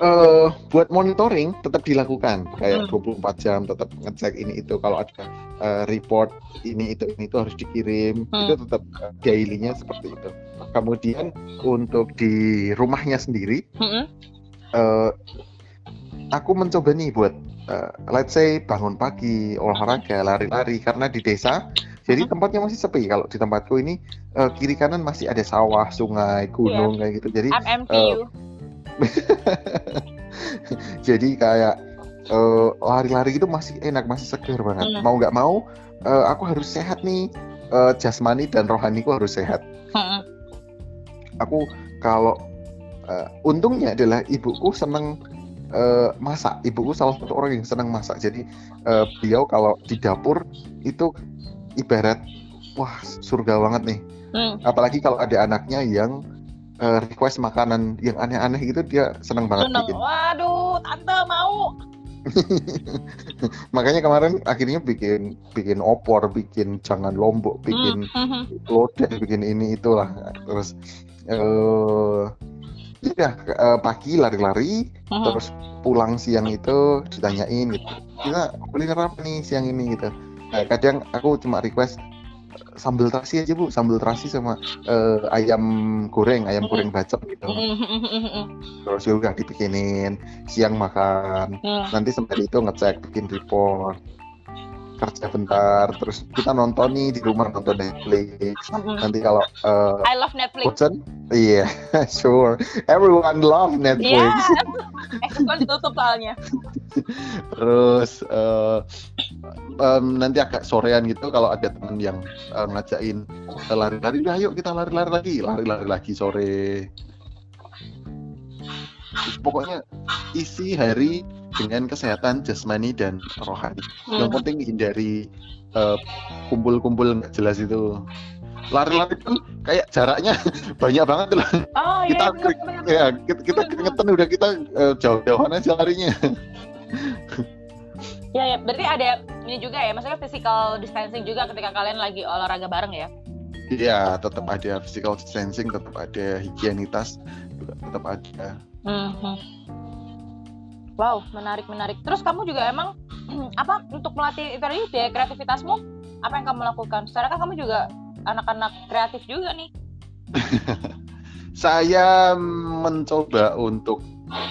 uh, buat monitoring tetap dilakukan kayak hmm. 24 jam tetap ngecek ini itu kalau ada uh, report ini itu ini itu harus dikirim hmm. itu tetap uh, dailynya seperti itu kemudian untuk di rumahnya sendiri hmm. uh, aku mencoba nih buat uh, let's say bangun pagi olahraga lari-lari karena di desa jadi hmm. tempatnya masih sepi kalau di tempatku ini uh, kiri kanan masih ada sawah sungai gunung yeah. kayak gitu jadi uh, jadi kayak uh, lari-lari itu masih enak masih segar banget hmm. mau nggak mau uh, aku harus sehat nih uh, jasmani dan rohaniku harus sehat hmm. aku kalau uh, untungnya adalah ibuku seneng uh, masak ibuku salah satu orang yang senang masak jadi uh, beliau kalau di dapur itu ibarat wah surga banget nih hmm. apalagi kalau ada anaknya yang uh, request makanan yang aneh-aneh gitu dia seneng banget seneng. bikin. Waduh, tante mau. Makanya kemarin akhirnya bikin bikin opor, bikin jangan lombok, bikin mm lodeh, bikin ini itulah. Terus uh, ya uh, pagi lari-lari, mm-hmm. terus pulang siang itu ditanyain gitu. Kita kuliner apa nih siang ini gitu. Nah, kadang aku cuma request sambal terasi aja bu. Sambal terasi sama eh, ayam goreng ayam goreng bacem gitu. Terus udah dibikinin siang makan. Hmm. nanti sampai itu ngecek bikin report kerja bentar. Terus kita nonton nih di rumah nonton Netflix. Nanti kalau eh, I love Netflix. bosan iya sure. Everyone love Iya. Netflix ditutup soalnya. terus eh, em, nanti agak sorean gitu kalau ada temen yang eh, ngajakin lari-lari. Udah yuk kita lari-lari lagi. Lari-lari lagi sore pokoknya isi hari dengan kesehatan jasmani dan rohani yang Hmm. penting hindari eh, kumpul-kumpul nggak jelas itu lari-lari pun kayak jaraknya banyak banget loh Oh iya. kita bener, bener, bener. ya kita, kita keringetan udah kita eh, jauh-jauhan aja larinya Ya ya, berarti ada ini juga ya, maksudnya physical distancing juga ketika kalian lagi olahraga bareng ya. Iya, tetap ada physical distancing, tetap ada higienitas, juga tetap ada. Mhm. Wow, menarik menarik. Terus kamu juga emang apa untuk melatih itu tadi daya kreativitasmu? Apa yang kamu lakukan? Secara kan kamu juga anak-anak kreatif juga nih. Saya mencoba untuk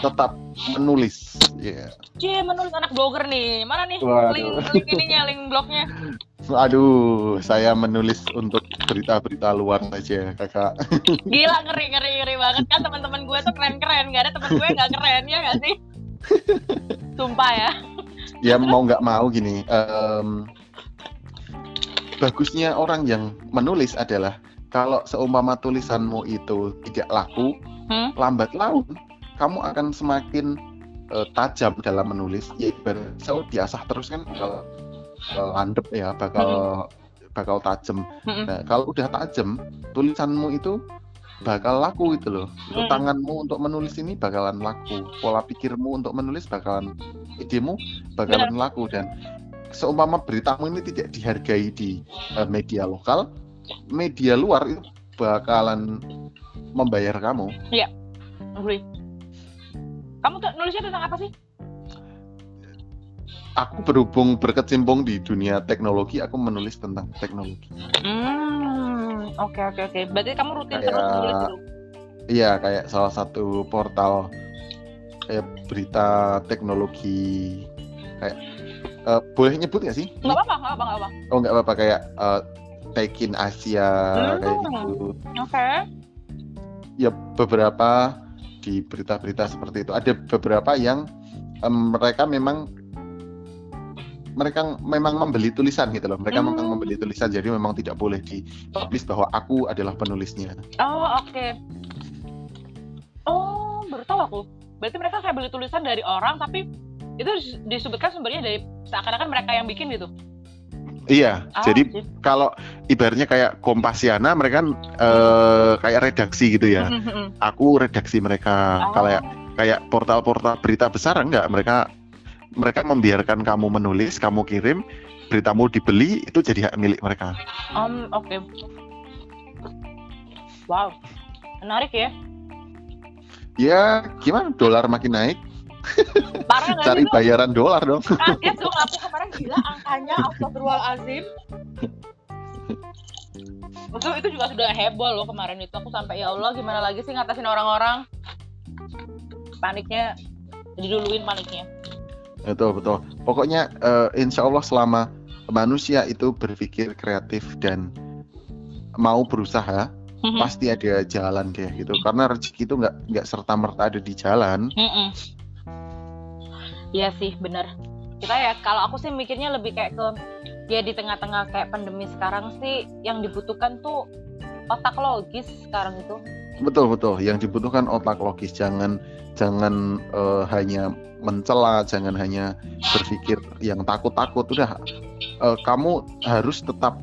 tetap menulis, ya. Cie, menulis anak blogger nih. Mana nih Waduh. link link ininya, link blognya? Aduh, saya menulis untuk berita-berita luar saja, kakak. Gila ngeri ngeri ngeri banget kan teman-teman gue tuh keren-keren. Gak ada teman gue yang gak keren ya gak sih? Sumpah ya. Ya mau nggak mau gini, em, bagusnya orang yang menulis adalah kalau seumpama tulisanmu itu tidak laku, Hmm? lambat laun kamu akan semakin eh, tajam dalam menulis. Ya ibarat so diasah terus kan bakal, bakal landep ya, bakal bakal tajam. Mm-mm. Nah, kalau udah tajam, tulisanmu itu bakal laku itu loh. Itu Hmm. tanganmu untuk menulis ini bakalan laku. Pola pikirmu untuk menulis bakalan idemu bakalan laku dan seumpama beritamu ini tidak dihargai di eh, media lokal, media luar itu bakalan membayar kamu. Agree. Kamu tuh nulisnya tentang apa sih? Aku berhubung berkecimpung di dunia teknologi, aku menulis tentang teknologi. Hmm, oke oke oke. Berarti kamu rutin Kayak- terus nulis gitu? Iya, kayak salah satu portal kayak berita teknologi kayak eh, boleh nyebut nggak sih? Nggak apa-apa, nggak apa-apa, apa. Oh nggak apa-apa kayak eh, Tech in Asia Hmm. kayak gitu. Oke. Ya beberapa di berita-berita seperti itu ada beberapa yang em, mereka memang mereka memang membeli tulisan gitu loh. Mereka Hmm. memang membeli tulisan jadi memang tidak boleh dipublish bahwa aku adalah penulisnya. Oh oke. Oh baru tahu aku. Berarti mereka kayak beli tulisan dari orang tapi itu dis- disebutkan sumbernya dari seakan-akan mereka yang bikin gitu. Iya, Ah, jadi sip. kalau ibaratnya kayak Kompasiana mereka kan eh, kayak redaksi gitu ya. Mhm. Aku redaksi mereka. Oh. Kalau kayak portal-portal berita besar enggak mereka mereka membiarkan kamu menulis, kamu kirim, beritamu dibeli itu jadi hak milik mereka. Om, oke. Wow, menarik ya. Ya, gimana dolar makin naik, Parah cari bayaran dolar dong. Kaget dong aku kemarin gila angkanya Astagfirullahaladzim. Itu, itu juga sudah heboh loh kemarin itu aku sampai ya Allah gimana lagi sih ngatasin orang-orang paniknya diduluin paniknya Betul, betul. Pokoknya eh, insya Allah selama manusia itu berpikir kreatif dan mau berusaha, Mhm. pasti ada jalan deh gitu. Karena rezeki itu nggak nggak serta merta ada di jalan. Mm-mm. Iya sih bener kita ya kalau aku sih mikirnya lebih kayak ke ya di tengah-tengah kayak pandemi sekarang sih yang dibutuhkan tuh otak logis sekarang itu Betul betul. Yang dibutuhkan otak logis. Jangan jangan eh, hanya mencela, jangan hanya berpikir yang takut-takut. Udah, eh, kamu harus tetap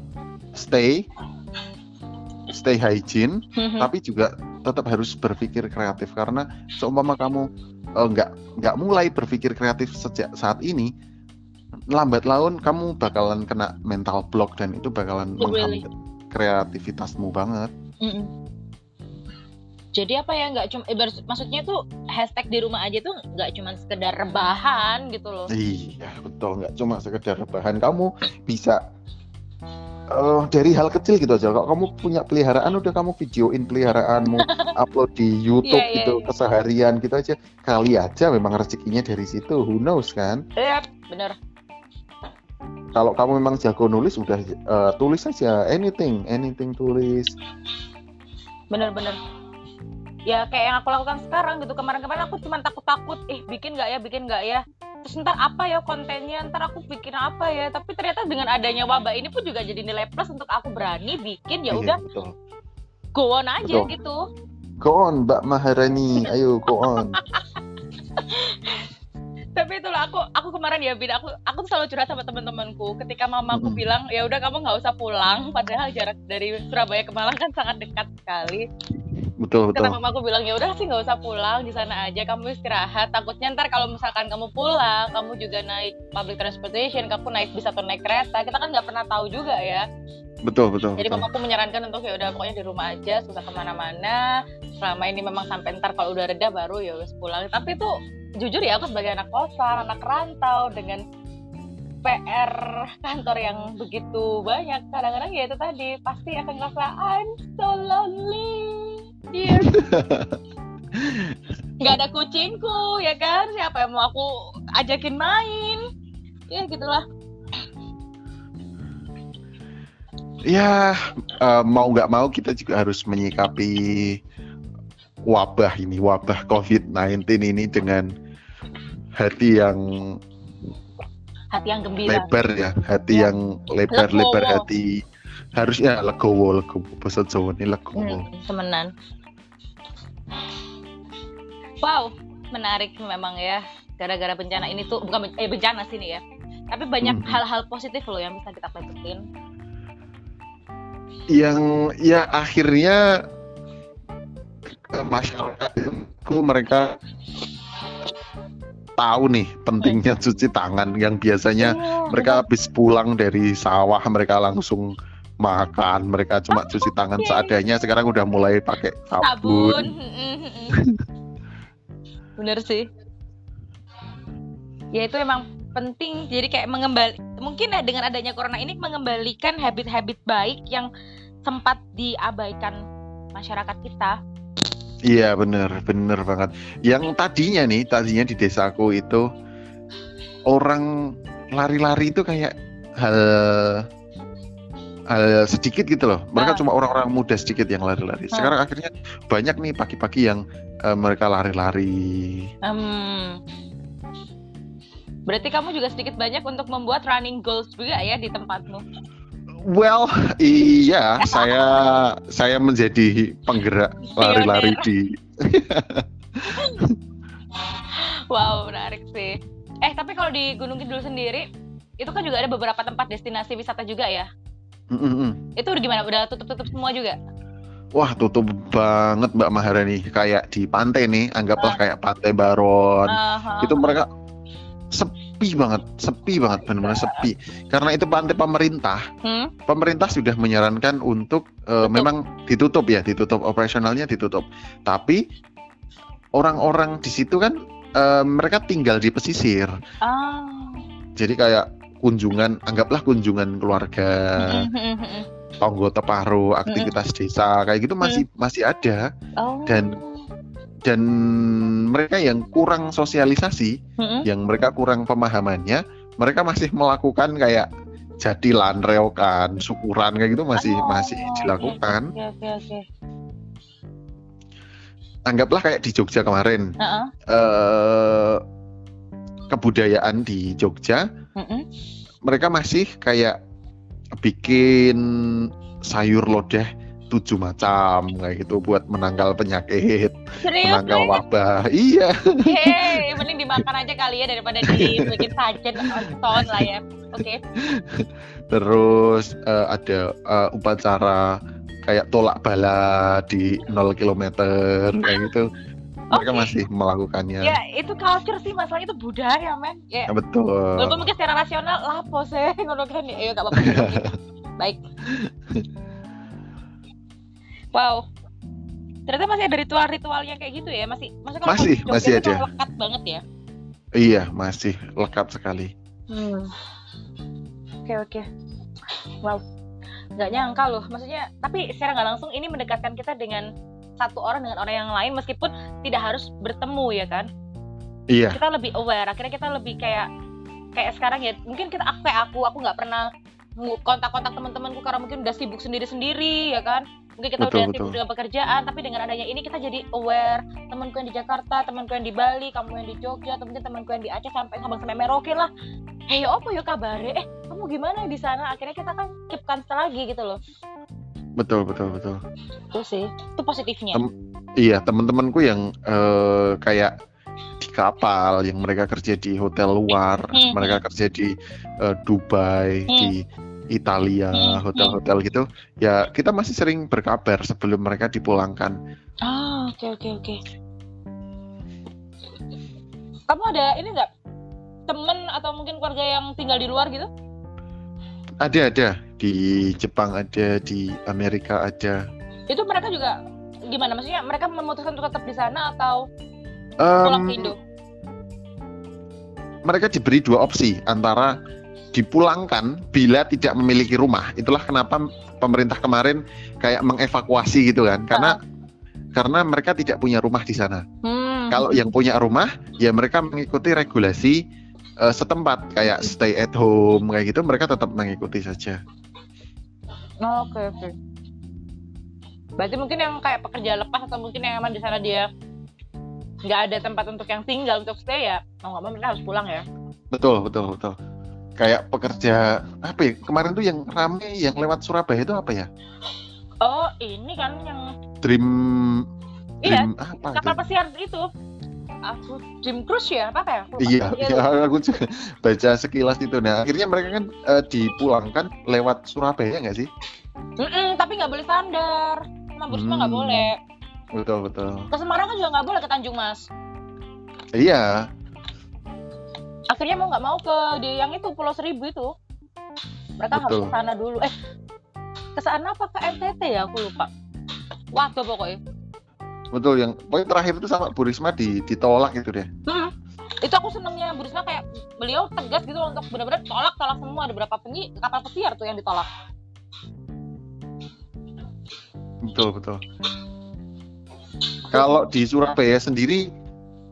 stay stay hygiene, tapi juga tetap harus berpikir kreatif karena seumpama kamu eh, nggak nggak mulai berpikir kreatif sejak saat ini, lambat laun kamu bakalan kena mental block dan itu bakalan Really? menghambat kreativitasmu banget. Mm-mm. Jadi apa ya nggak cuma ibarat maksudnya tuh hashtag di rumah aja tuh nggak cuma sekedar rebahan gitu loh. Iya betul nggak cuma sekedar rebahan kamu bisa eh, dari hal kecil gitu aja. Kalau kamu punya peliharaan, udah kamu videoin peliharaanmu, upload di YouTube Iya, iya, gitu iya. keseharian gitu aja. Kali aja memang rezekinya dari situ. Who knows kan? Iya, bener. Kalau kamu memang jago nulis, udah eh, tulis aja anything, anything tulis. Bener-bener. Ya kayak yang aku lakukan sekarang gitu. Kemarin-kemarin aku cuma takut-takut, eh bikin nggak ya, bikin nggak ya. Terus ntar apa ya kontennya, ntar aku bikin apa ya. Tapi ternyata dengan adanya wabah ini pun juga jadi nilai plus untuk aku berani bikin. Ya Iya, udah, go on aja Betul. gitu. Go on, Mbak Maharani. Ayo, go on. tapi itulah aku aku kemarin ya Bin aku aku selalu curhat sama teman-temanku ketika mamaku Mm-mm. bilang ya udah kamu nggak usah pulang padahal jarak dari Surabaya ke Malang kan sangat dekat sekali Betul, kata betul. mamaku bilang ya udah sih nggak usah pulang di sana aja kamu istirahat. Takutnya ntar kalau misalkan kamu pulang kamu juga naik public transportation kamu naik bis atau naik kereta kita kan nggak pernah tahu juga ya. Betul, betul, jadi betul. mamaku menyarankan untuk ya udah pokoknya di rumah aja susah ke mana-mana. Selama ini memang sampai ntar kalau udah reda baru ya wes pulang. Tapi tuh jujur ya aku sebagai anak kosan anak rantau dengan PR kantor yang begitu banyak kadang-kadang ya itu tadi pasti akan ngerasa I'm so lonely Iya. nggak ada kucingku ya kan siapa yang mau aku ajakin main ya gitulah Ya, eh, mau nggak mau kita juga harus menyikapi wabah ini, wabah COVID-19 ini dengan hati yang hati yang gembira lebar ya, hati Ya. yang lebar-lebar hati. Harusnya legowo, legowo. Bahasa Jawa ini legowo. Hmm, temenan. Wow, menarik memang ya. Gara-gara bencana ini tuh bukan eh bencana sini ya. Tapi banyak Mhm. hal-hal positif loh yang bisa kita petik Yang ya akhirnya eh, masyarakatku mereka tahu nih pentingnya cuci tangan yang biasanya Iya, mereka habis pulang dari sawah mereka langsung makan mereka cuma cuci tangan Oke. seadanya sekarang udah mulai pakai sabun. sabun. Bener sih. Ya itu emang penting. Jadi kayak mengembali mungkin ya dengan adanya corona ini mengembalikan habit-habit baik yang sempat diabaikan masyarakat kita. iya bener bener banget yang tadinya nih tadinya di desaku itu orang lari-lari itu kayak hal hal sedikit gitu loh mereka Ah. cuma orang-orang muda sedikit yang lari-lari Ah. sekarang akhirnya banyak nih pagi-pagi yang eh, mereka lari-lari Hmm. Berarti kamu juga sedikit banyak untuk membuat running goals juga ya di tempatmu. Well, iya, saya saya menjadi penggerak lari-lari di. Wow, menarik sih. Eh, tapi kalau di Gunung Kidul sendiri, itu kan juga ada beberapa tempat destinasi wisata juga ya. Mm-mm. Itu udah gimana? Udah tutup-tutup semua juga? Wah, tutup banget Mbak Maharani. Kayak di pantai nih, anggaplah kayak Pantai Baron. Aha. Itu mereka sepi banget, sepi banget, benar-benar sepi. Karena itu pantai pemerintah. Hmm? Pemerintah sudah menyarankan untuk Tutup. memang ditutup ya, ditutup operasionalnya ditutup. Tapi orang-orang di situ kan eh, mereka tinggal di pesisir. Ah. Jadi kayak kunjungan, anggaplah kunjungan keluarga, tonggo teparo, aktivitas desa kayak gitu masih masih ada oh. dan dan mereka yang kurang sosialisasi, yang mereka kurang pemahamannya, mereka masih melakukan kayak jadi lanreokan, syukuran kayak gitu masih Oh, masih dilakukan. Oke, oke, oke. Anggaplah kayak di Jogja kemarin, Heeh. eh kebudayaan di Jogja Mm-mm. mereka masih kayak bikin sayur lodeh tujuh macam kayak gitu buat menangkal penyakit, Serius? menangkal wabah. Iya, Hei, mending dimakan aja kali ya daripada dibikin sajen ton lah ya. Oke. terus eh, ada eh, upacara kayak tolak bala di 0 km kayak gitu. Mereka masih melakukannya. Ya, itu culture sih, masalahnya itu budaya, men. Ya, Ya, betul. walaupun mungkin secara rasional lapo sih ngono kan ya. Gak apa-apa. Baik. Wow. Ternyata masih ada ritual-ritual yang kayak gitu ya, masih masih kalau Masih, Jogja masih ada. lekat banget ya. Iya, masih lekat sekali. Hmm. Oke, oke. Wow. nggak nyangka loh maksudnya tapi secara nggak langsung ini mendekatkan kita dengan satu orang dengan orang yang lain meskipun tidak harus bertemu ya kan? Iya. Kita lebih aware akhirnya kita lebih kayak kayak sekarang ya mungkin kita aku kayak aku aku nggak pernah kontak-kontak teman-temanku karena mungkin udah sibuk sendiri-sendiri ya kan? Mungkin kita Betul, udah betul. sibuk dengan pekerjaan tapi dengan adanya ini kita jadi aware temanku yang di Jakarta temanku yang di Bali kamu yang di Jogja atau mungkin temanku yang di Aceh sampai Sabang sampai Merauke lah. Hey apa ya kabare eh kamu gimana di sana? Akhirnya kita kan keep lagi gitu loh betul betul betul. Itu sih itu positifnya. Tem- iya teman-temanku yang eh, kayak di kapal yang mereka kerja di hotel luar Hmm, mereka kerja di eh, Dubai Hmm. di Italia Hmm, hotel-hotel gitu ya kita masih sering berkabar sebelum mereka dipulangkan. Ah oke oke oke. Kamu ada ini nggak? Temen atau mungkin keluarga yang tinggal di luar gitu ada ada di Jepang ada di Amerika ada itu mereka juga gimana maksudnya mereka memutuskan untuk tetap di sana atau Em, pulang ke Indo mereka diberi dua opsi antara dipulangkan bila tidak memiliki rumah. Itulah kenapa pemerintah kemarin kayak mengevakuasi gitu kan. Karena karena mereka tidak punya rumah di sana. hmm. Kalau yang punya rumah ya mereka mengikuti regulasi eh, setempat kayak stay at home kayak gitu mereka tetap mengikuti saja. Oh, oke oke berarti mungkin yang kayak pekerja lepas atau mungkin yang emang di sana dia nggak ada tempat untuk yang tinggal untuk stay ya mau nggak mau mereka harus pulang ya Betul, betul, betul. Kayak pekerja apa ya? Kemarin tuh yang rame yang lewat Surabaya itu apa ya? oh ini kan yang Dream iya apa kapal pesiar itu aku Dream Cruise ya? Apa ya? Lupa. Iya, Iya, iya, aku juga baca sekilas itu. Nah, akhirnya mereka kan eh, dipulangkan lewat Surabaya nggak sih? Mm-mm, tapi nggak boleh standar. Sama Burisma nggak Hmm. boleh. Betul, betul. ke Semarang kan juga nggak boleh ke Tanjung Mas. Iya, akhirnya mau nggak mau ke di yang itu Pulau Seribu itu. Mereka harus Betul. ke sana dulu. Eh ke sana apa? Ke NTT ya? Aku lupa. Waduh pokoknya betul. Yang pokoknya terakhir itu sama Bu Risma di, ditolak gitu deh. Hmm. itu aku senengnya Bu Risma kayak beliau tegas gitu untuk benar-benar tolak tolak semua ada berapa penyi kapal pesiar tuh yang ditolak Betul, betul. Kalau di Surabaya sendiri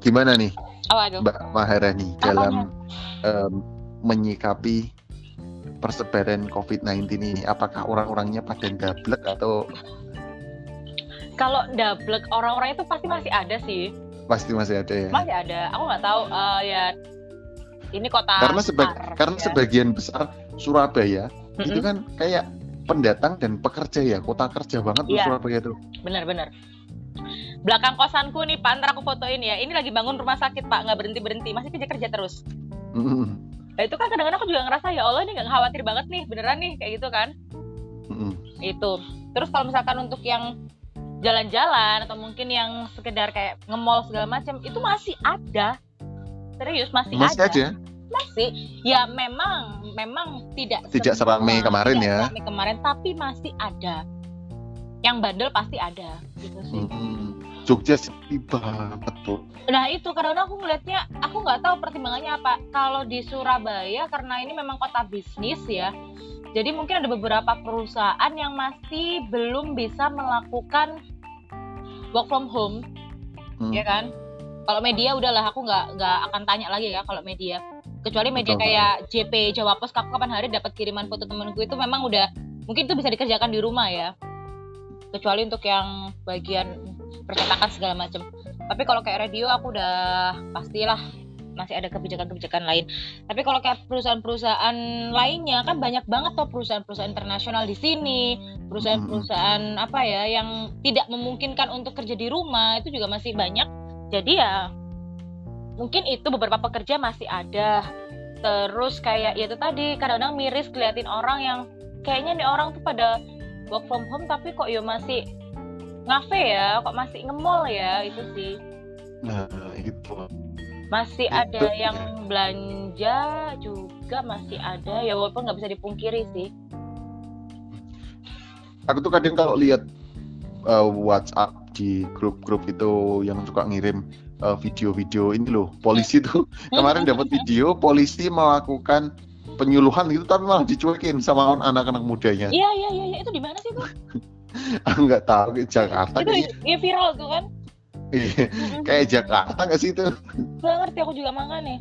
gimana nih apa itu Mbak Maharani dalam em, menyikapi persebaran COVID-19 ini? Apakah orang-orangnya pada dablek atau kalau double orang-orang itu pasti masih ada sih pasti masih ada ya? masih ada aku nggak tahu eh, ya ini kota karena seba- besar, karena ya. sebagian besar Surabaya itu Mm-mm. kan kayak pendatang dan pekerja ya kota kerja banget tuh Iya. Surabaya tuh bener-bener belakang kosanku nih pak ntar aku fotoin ya ini lagi bangun rumah sakit pak nggak berhenti berhenti masih kerja kerja terus Mm-mm. nah, itu kan kadang-kadang aku juga ngerasa ya Allah ini nggak khawatir banget nih beneran nih kayak gitu kan Mm-mm. itu terus kalau misalkan untuk yang jalan-jalan atau mungkin yang sekedar kayak nge-mall segala macam itu masih ada. Serius masih, masih ada. aja. Masih. Ya memang memang tidak Tidak seramai kemarin tidak ya. seramai kemarin tapi masih ada. Yang bandel pasti ada gitu sih. Mm-mm. Jogja sepi banget tuh. Nah itu karena aku ngelihatnya, aku nggak tahu pertimbangannya apa. Kalau di Surabaya karena ini memang kota bisnis ya, jadi mungkin ada beberapa perusahaan yang masih belum bisa melakukan work from home, Mm. ya kan? Kalau media udahlah aku nggak nggak akan tanya lagi ya kalau media. Kecuali media Betul. kayak JP Jawa Pos, aku kapan hari dapat kiriman foto temenku itu memang udah mungkin itu bisa dikerjakan di rumah ya. Kecuali untuk yang bagian percetakan segala macam. Tapi kalau kayak radio aku udah pastilah masih ada kebijakan-kebijakan lain. Tapi kalau kayak perusahaan-perusahaan lainnya kan banyak banget tuh perusahaan-perusahaan internasional di sini, perusahaan-perusahaan apa ya yang tidak memungkinkan untuk kerja di rumah itu juga masih banyak. Jadi ya mungkin itu beberapa pekerja masih ada. Terus kayak ya itu tadi kadang-kadang miris keliatin orang yang kayaknya nih orang tuh pada work from home tapi kok ya masih ngafe ya, kok masih nge-mall ya itu sih nah itu masih Itu ada yang belanja juga masih ada. Ya walaupun nggak bisa dipungkiri sih. Aku tuh kadang kalau lihat uh, WhatsApp di grup-grup itu yang suka ngirim uh, video-video ini loh polisi tuh. Kemarin dapat video polisi melakukan penyuluhan gitu tapi malah dicuekin sama anak-anak mudanya. Iya iya iya iya. itu di mana sih tuh aku nggak tahu di Jakarta itu ya viral tuh kan kayak Jakarta nggak sih itu? Gak ngerti aku juga makanya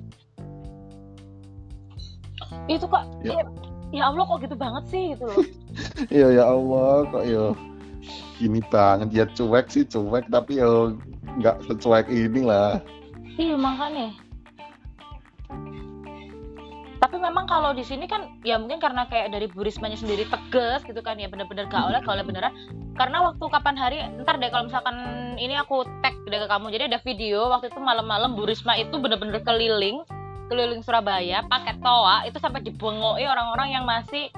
itu kok Ya. ya. ya Allah kok gitu banget sih gitu loh. Iya ya Allah kok ya gini banget. Ya cuek sih cuek tapi ya nggak secuek ini lah. Iya makanya tapi memang kalau di sini kan ya mungkin karena kayak dari Bu Rismanya sendiri tegas gitu kan ya bener-bener gak oleh gak oleh beneran. Karena waktu kapan hari ntar deh kalau misalkan ini aku tag deh ke kamu. Jadi ada video waktu itu malam-malam Bu Risma itu bener-bener keliling keliling Surabaya pakai toa itu sampai dibengoi orang-orang yang masih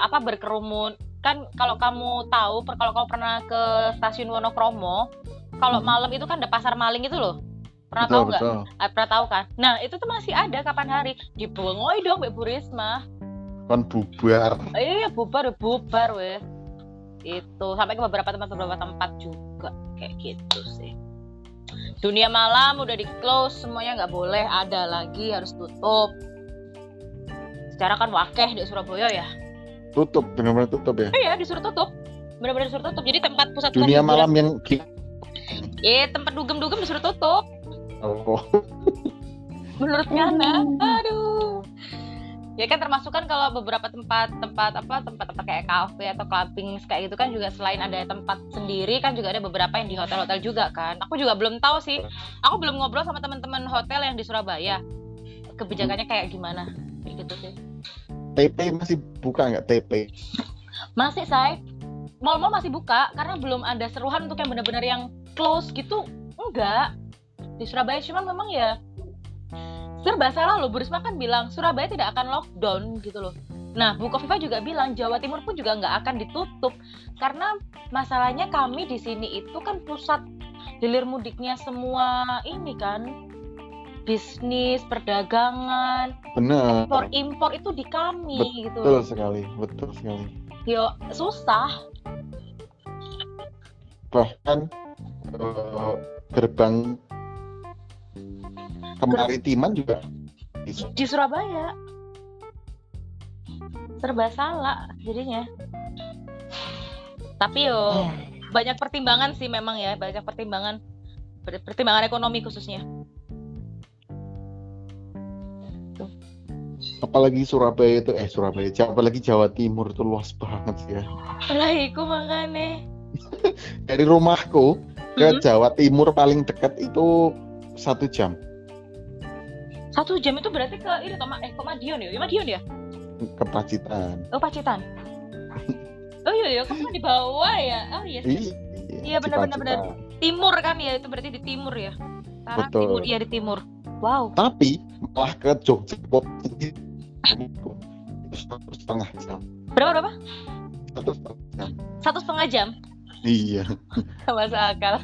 apa berkerumun. Kan kalau kamu tahu kalau kamu pernah ke stasiun Wonokromo kalau Hmm. malam itu kan ada pasar maling itu loh pernah betul tahu nggak Ah, pernah tahu kan? Nah itu tuh masih ada kapan hari dibengoi dong Mbak Bu Risma. kan bubar Eh, Iya bubar bubar weh. Itu sampai ke beberapa tempat beberapa tempat juga kayak gitu sih. Dunia malam udah di close semuanya nggak boleh ada lagi harus tutup. Secara kan wakeh di Surabaya ya. tutup benar-benar tutup ya Iya disuruh tutup. Benar-benar disuruh tutup. Jadi tempat pusat dunia malam yang Eh tempat dugem-dugem disuruh tutup. Oh, menurut Ngana aduh. Ya kan termasuk kan kalau beberapa tempat tempat apa tempat-tempat kayak kafe atau clubbing kayak gitu kan juga selain ada tempat sendiri kan juga ada beberapa yang di hotel-hotel juga kan. Aku juga belum tahu sih. Aku belum ngobrol sama teman-teman hotel yang di Surabaya. Kebijakannya kayak gimana? Kayak gitu sih. TP masih buka nggak TP masih say mall-mall masih buka karena belum ada seruan untuk yang benar-benar yang close gitu. Enggak di Surabaya cuman memang ya serba salah loh Bu Risma kan bilang Surabaya tidak akan lockdown gitu loh. Nah Bu Kofifa juga bilang Jawa Timur pun juga nggak akan ditutup karena masalahnya kami di sini itu kan pusat hilir mudiknya semua ini kan bisnis perdagangan benar impor impor itu di kami gitu. Betul sekali betul sekali. Yo susah. Bahkan eh, gerbang kemaritiman juga. di- di Surabaya. Serba salah jadinya. Tapi yo banyak pertimbangan sih memang ya banyak pertimbangan. Per- pertimbangan ekonomi khususnya. Apalagi Surabaya itu eh Surabaya apalagi Jawa Timur itu luas banget sih ya. Lah iku makanya dari rumahku ke Mhm. Jawa Timur paling dekat itu satu jam satu jam itu berarti ke ini Toma eh ke Madiun ya? Madiun ya? Ke Pacitan oh Pacitan. Oh iya ya kamu di bawah ya? Oh iya iya Iya, benar, benar, timur kan ya itu berarti di timur ya? Sekarang Betul. timur iya di timur. Wow. Tapi malah ke Jogja satu setengah jam. Berapa berapa? Satu setengah jam. Satu setengah jam iya. Masuk akal.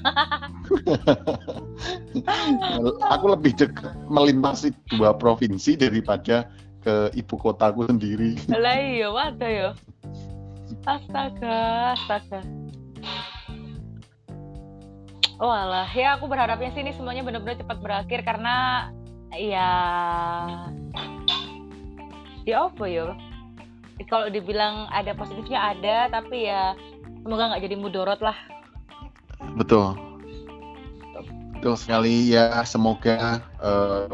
Aku lebih dekat melintasi dua provinsi daripada ke ibu kotaku sendiri. Lah iya waduh ya. Astaga astaga. Oh alah ya aku berharapnya sih ini semuanya benar-benar cepat berakhir karena ya ya apa ya? Kalau dibilang ada positifnya ada tapi ya semoga nggak jadi mudorot lah. Betul. Betul sekali. Ya semoga eh,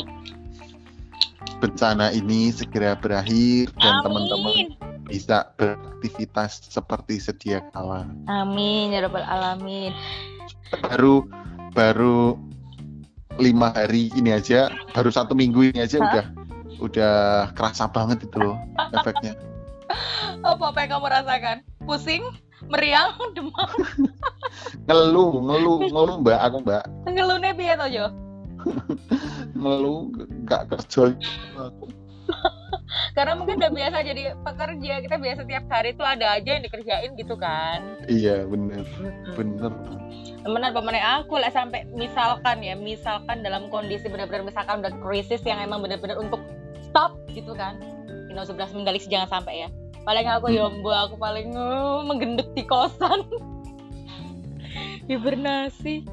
bencana ini segera berakhir dan teman-teman bisa beraktivitas seperti sedia kala. Amin ya rabbal alamin. Baru baru lima hari ini aja baru satu minggu ini aja Hah? udah udah kerasa banget itu loh efeknya. Apa apa yang kamu rasakan? Pusing meriang demam. Ngeluh ngeluh ngeluh mbak aku mbak. Ngelune piye to yo ngeluh nggak kerja. Karena mungkin udah biasa jadi pekerja kita biasa tiap hari tuh ada aja yang dikerjain gitu kan. Iya bener. Bener. Temenan pemenang aku lah sampai misalkan ya misalkan dalam kondisi benar-benar misalkan udah krisis yang emang benar-benar untuk stop gitu kan. Ino sebelas mendalik jangan sampai ya paling aku ya Hmm. mbak aku paling uh, menggendek di kosan hibernasi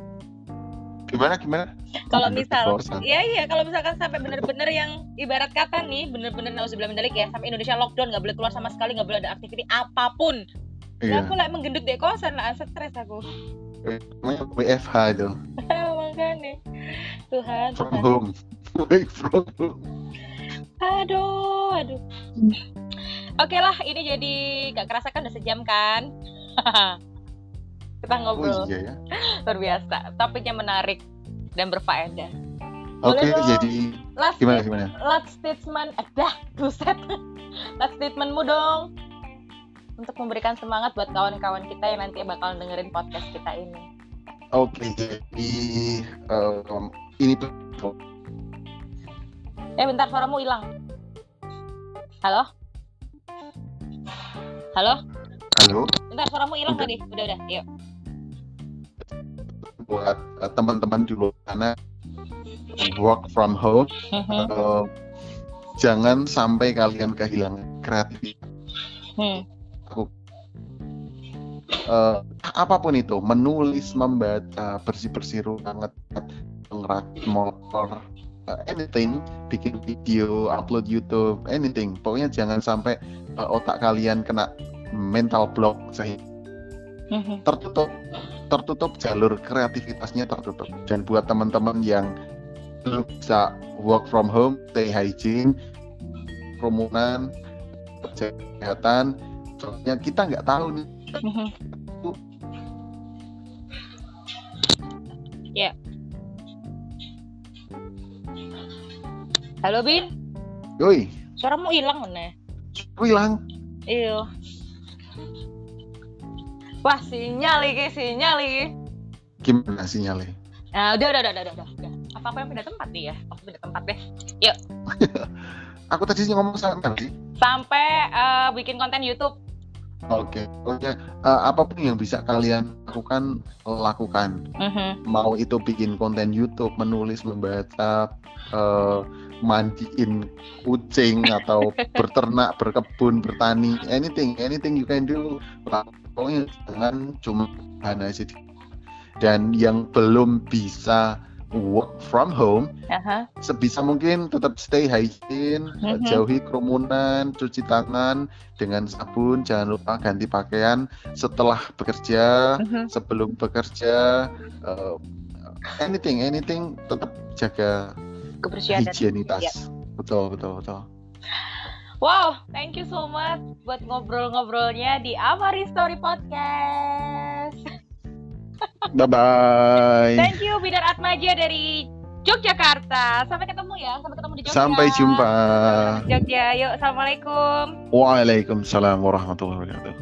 gimana gimana Kalau misal, iya iya, kalau misalkan sampai bener-bener yang ibarat kata nih, bener-bener nauzubillah mendalik ya, sampai Indonesia lockdown, nggak boleh keluar sama sekali, nggak boleh ada aktiviti apa pun. iya Ya aku like menggendut deh kosan lah, stres aku. namanya WFH itu Makanya, Tuhan, from Tuhan. home work from home Aduh, aduh. Oke lah, ini jadi gak kerasa kan udah sejam kan? Kita oh ngobrol iya ya luar biasa. Topiknya menarik dan berfaedah. oke dong. jadi Last gimana gimana last statement, eh dah, buset. last statementmu dong. Untuk memberikan semangat buat kawan-kawan kita yang nanti bakal dengerin podcast kita ini. oke jadi um, ini tuh Eh bentar, suaramu hilang. Halo? Halo? halo Bentar, suaramu hilang tadi. Udah, udah, yuk. buat uh, teman-teman di luar sana work from home Mhm. uh, jangan sampai kalian kehilangan kreativitas Hmm. uh, apa pun itu menulis membaca bersih bersih rumah ngecat ngerakit motor uh, anything bikin video upload YouTube anything pokoknya jangan sampai uh, otak kalian kena mental block sehingga Mhm. tertutup tertutup jalur kreativitasnya tertutup dan buat teman-teman yang belum bisa work from home stay hygiene kerumunan kesehatan soalnya kita nggak tahu nih Mhm. Ya. Halo Bin, yoi suaramu hilang mana? hilang Iya. Wah sinyal lagi, sinyal lagi. gimana sinyalnya Nah, udah, udah, udah, udah, udah, udah. Apa apa yang pindah tempat nih ya? Aku pindah tempat deh. aku tadi sih ngomong sama sih Sampai eh, bikin konten YouTube. oke pokoknya uh, apa pun yang bisa kalian lakukan lakukan Mhm. mau itu bikin konten YouTube, menulis, membaca, eh, mandiin kucing atau berternak, berkebun, bertani, anything, anything you can do. Pokoknya jangan cuma hanya aja. Dan yang belum bisa work from home, Aha. sebisa mungkin tetap stay hygiene, Mhm. jauhi kerumunan, cuci tangan dengan sabun, jangan lupa ganti pakaian setelah bekerja Mhm. sebelum bekerja uh, anything anything tetap jaga Kebersihan dan higienitas ya. betul betul betul Wow, thank you so much buat ngobrol-ngobrolnya di Amari Story Podcast. bye bye Thank you Bidar Atmaja dari Yogyakarta. Sampai ketemu ya, sampai ketemu di Jogja. sampai jumpa Jogja, yuk, assalamualaikum. waalaikumsalam warahmatullahi wabarakatuh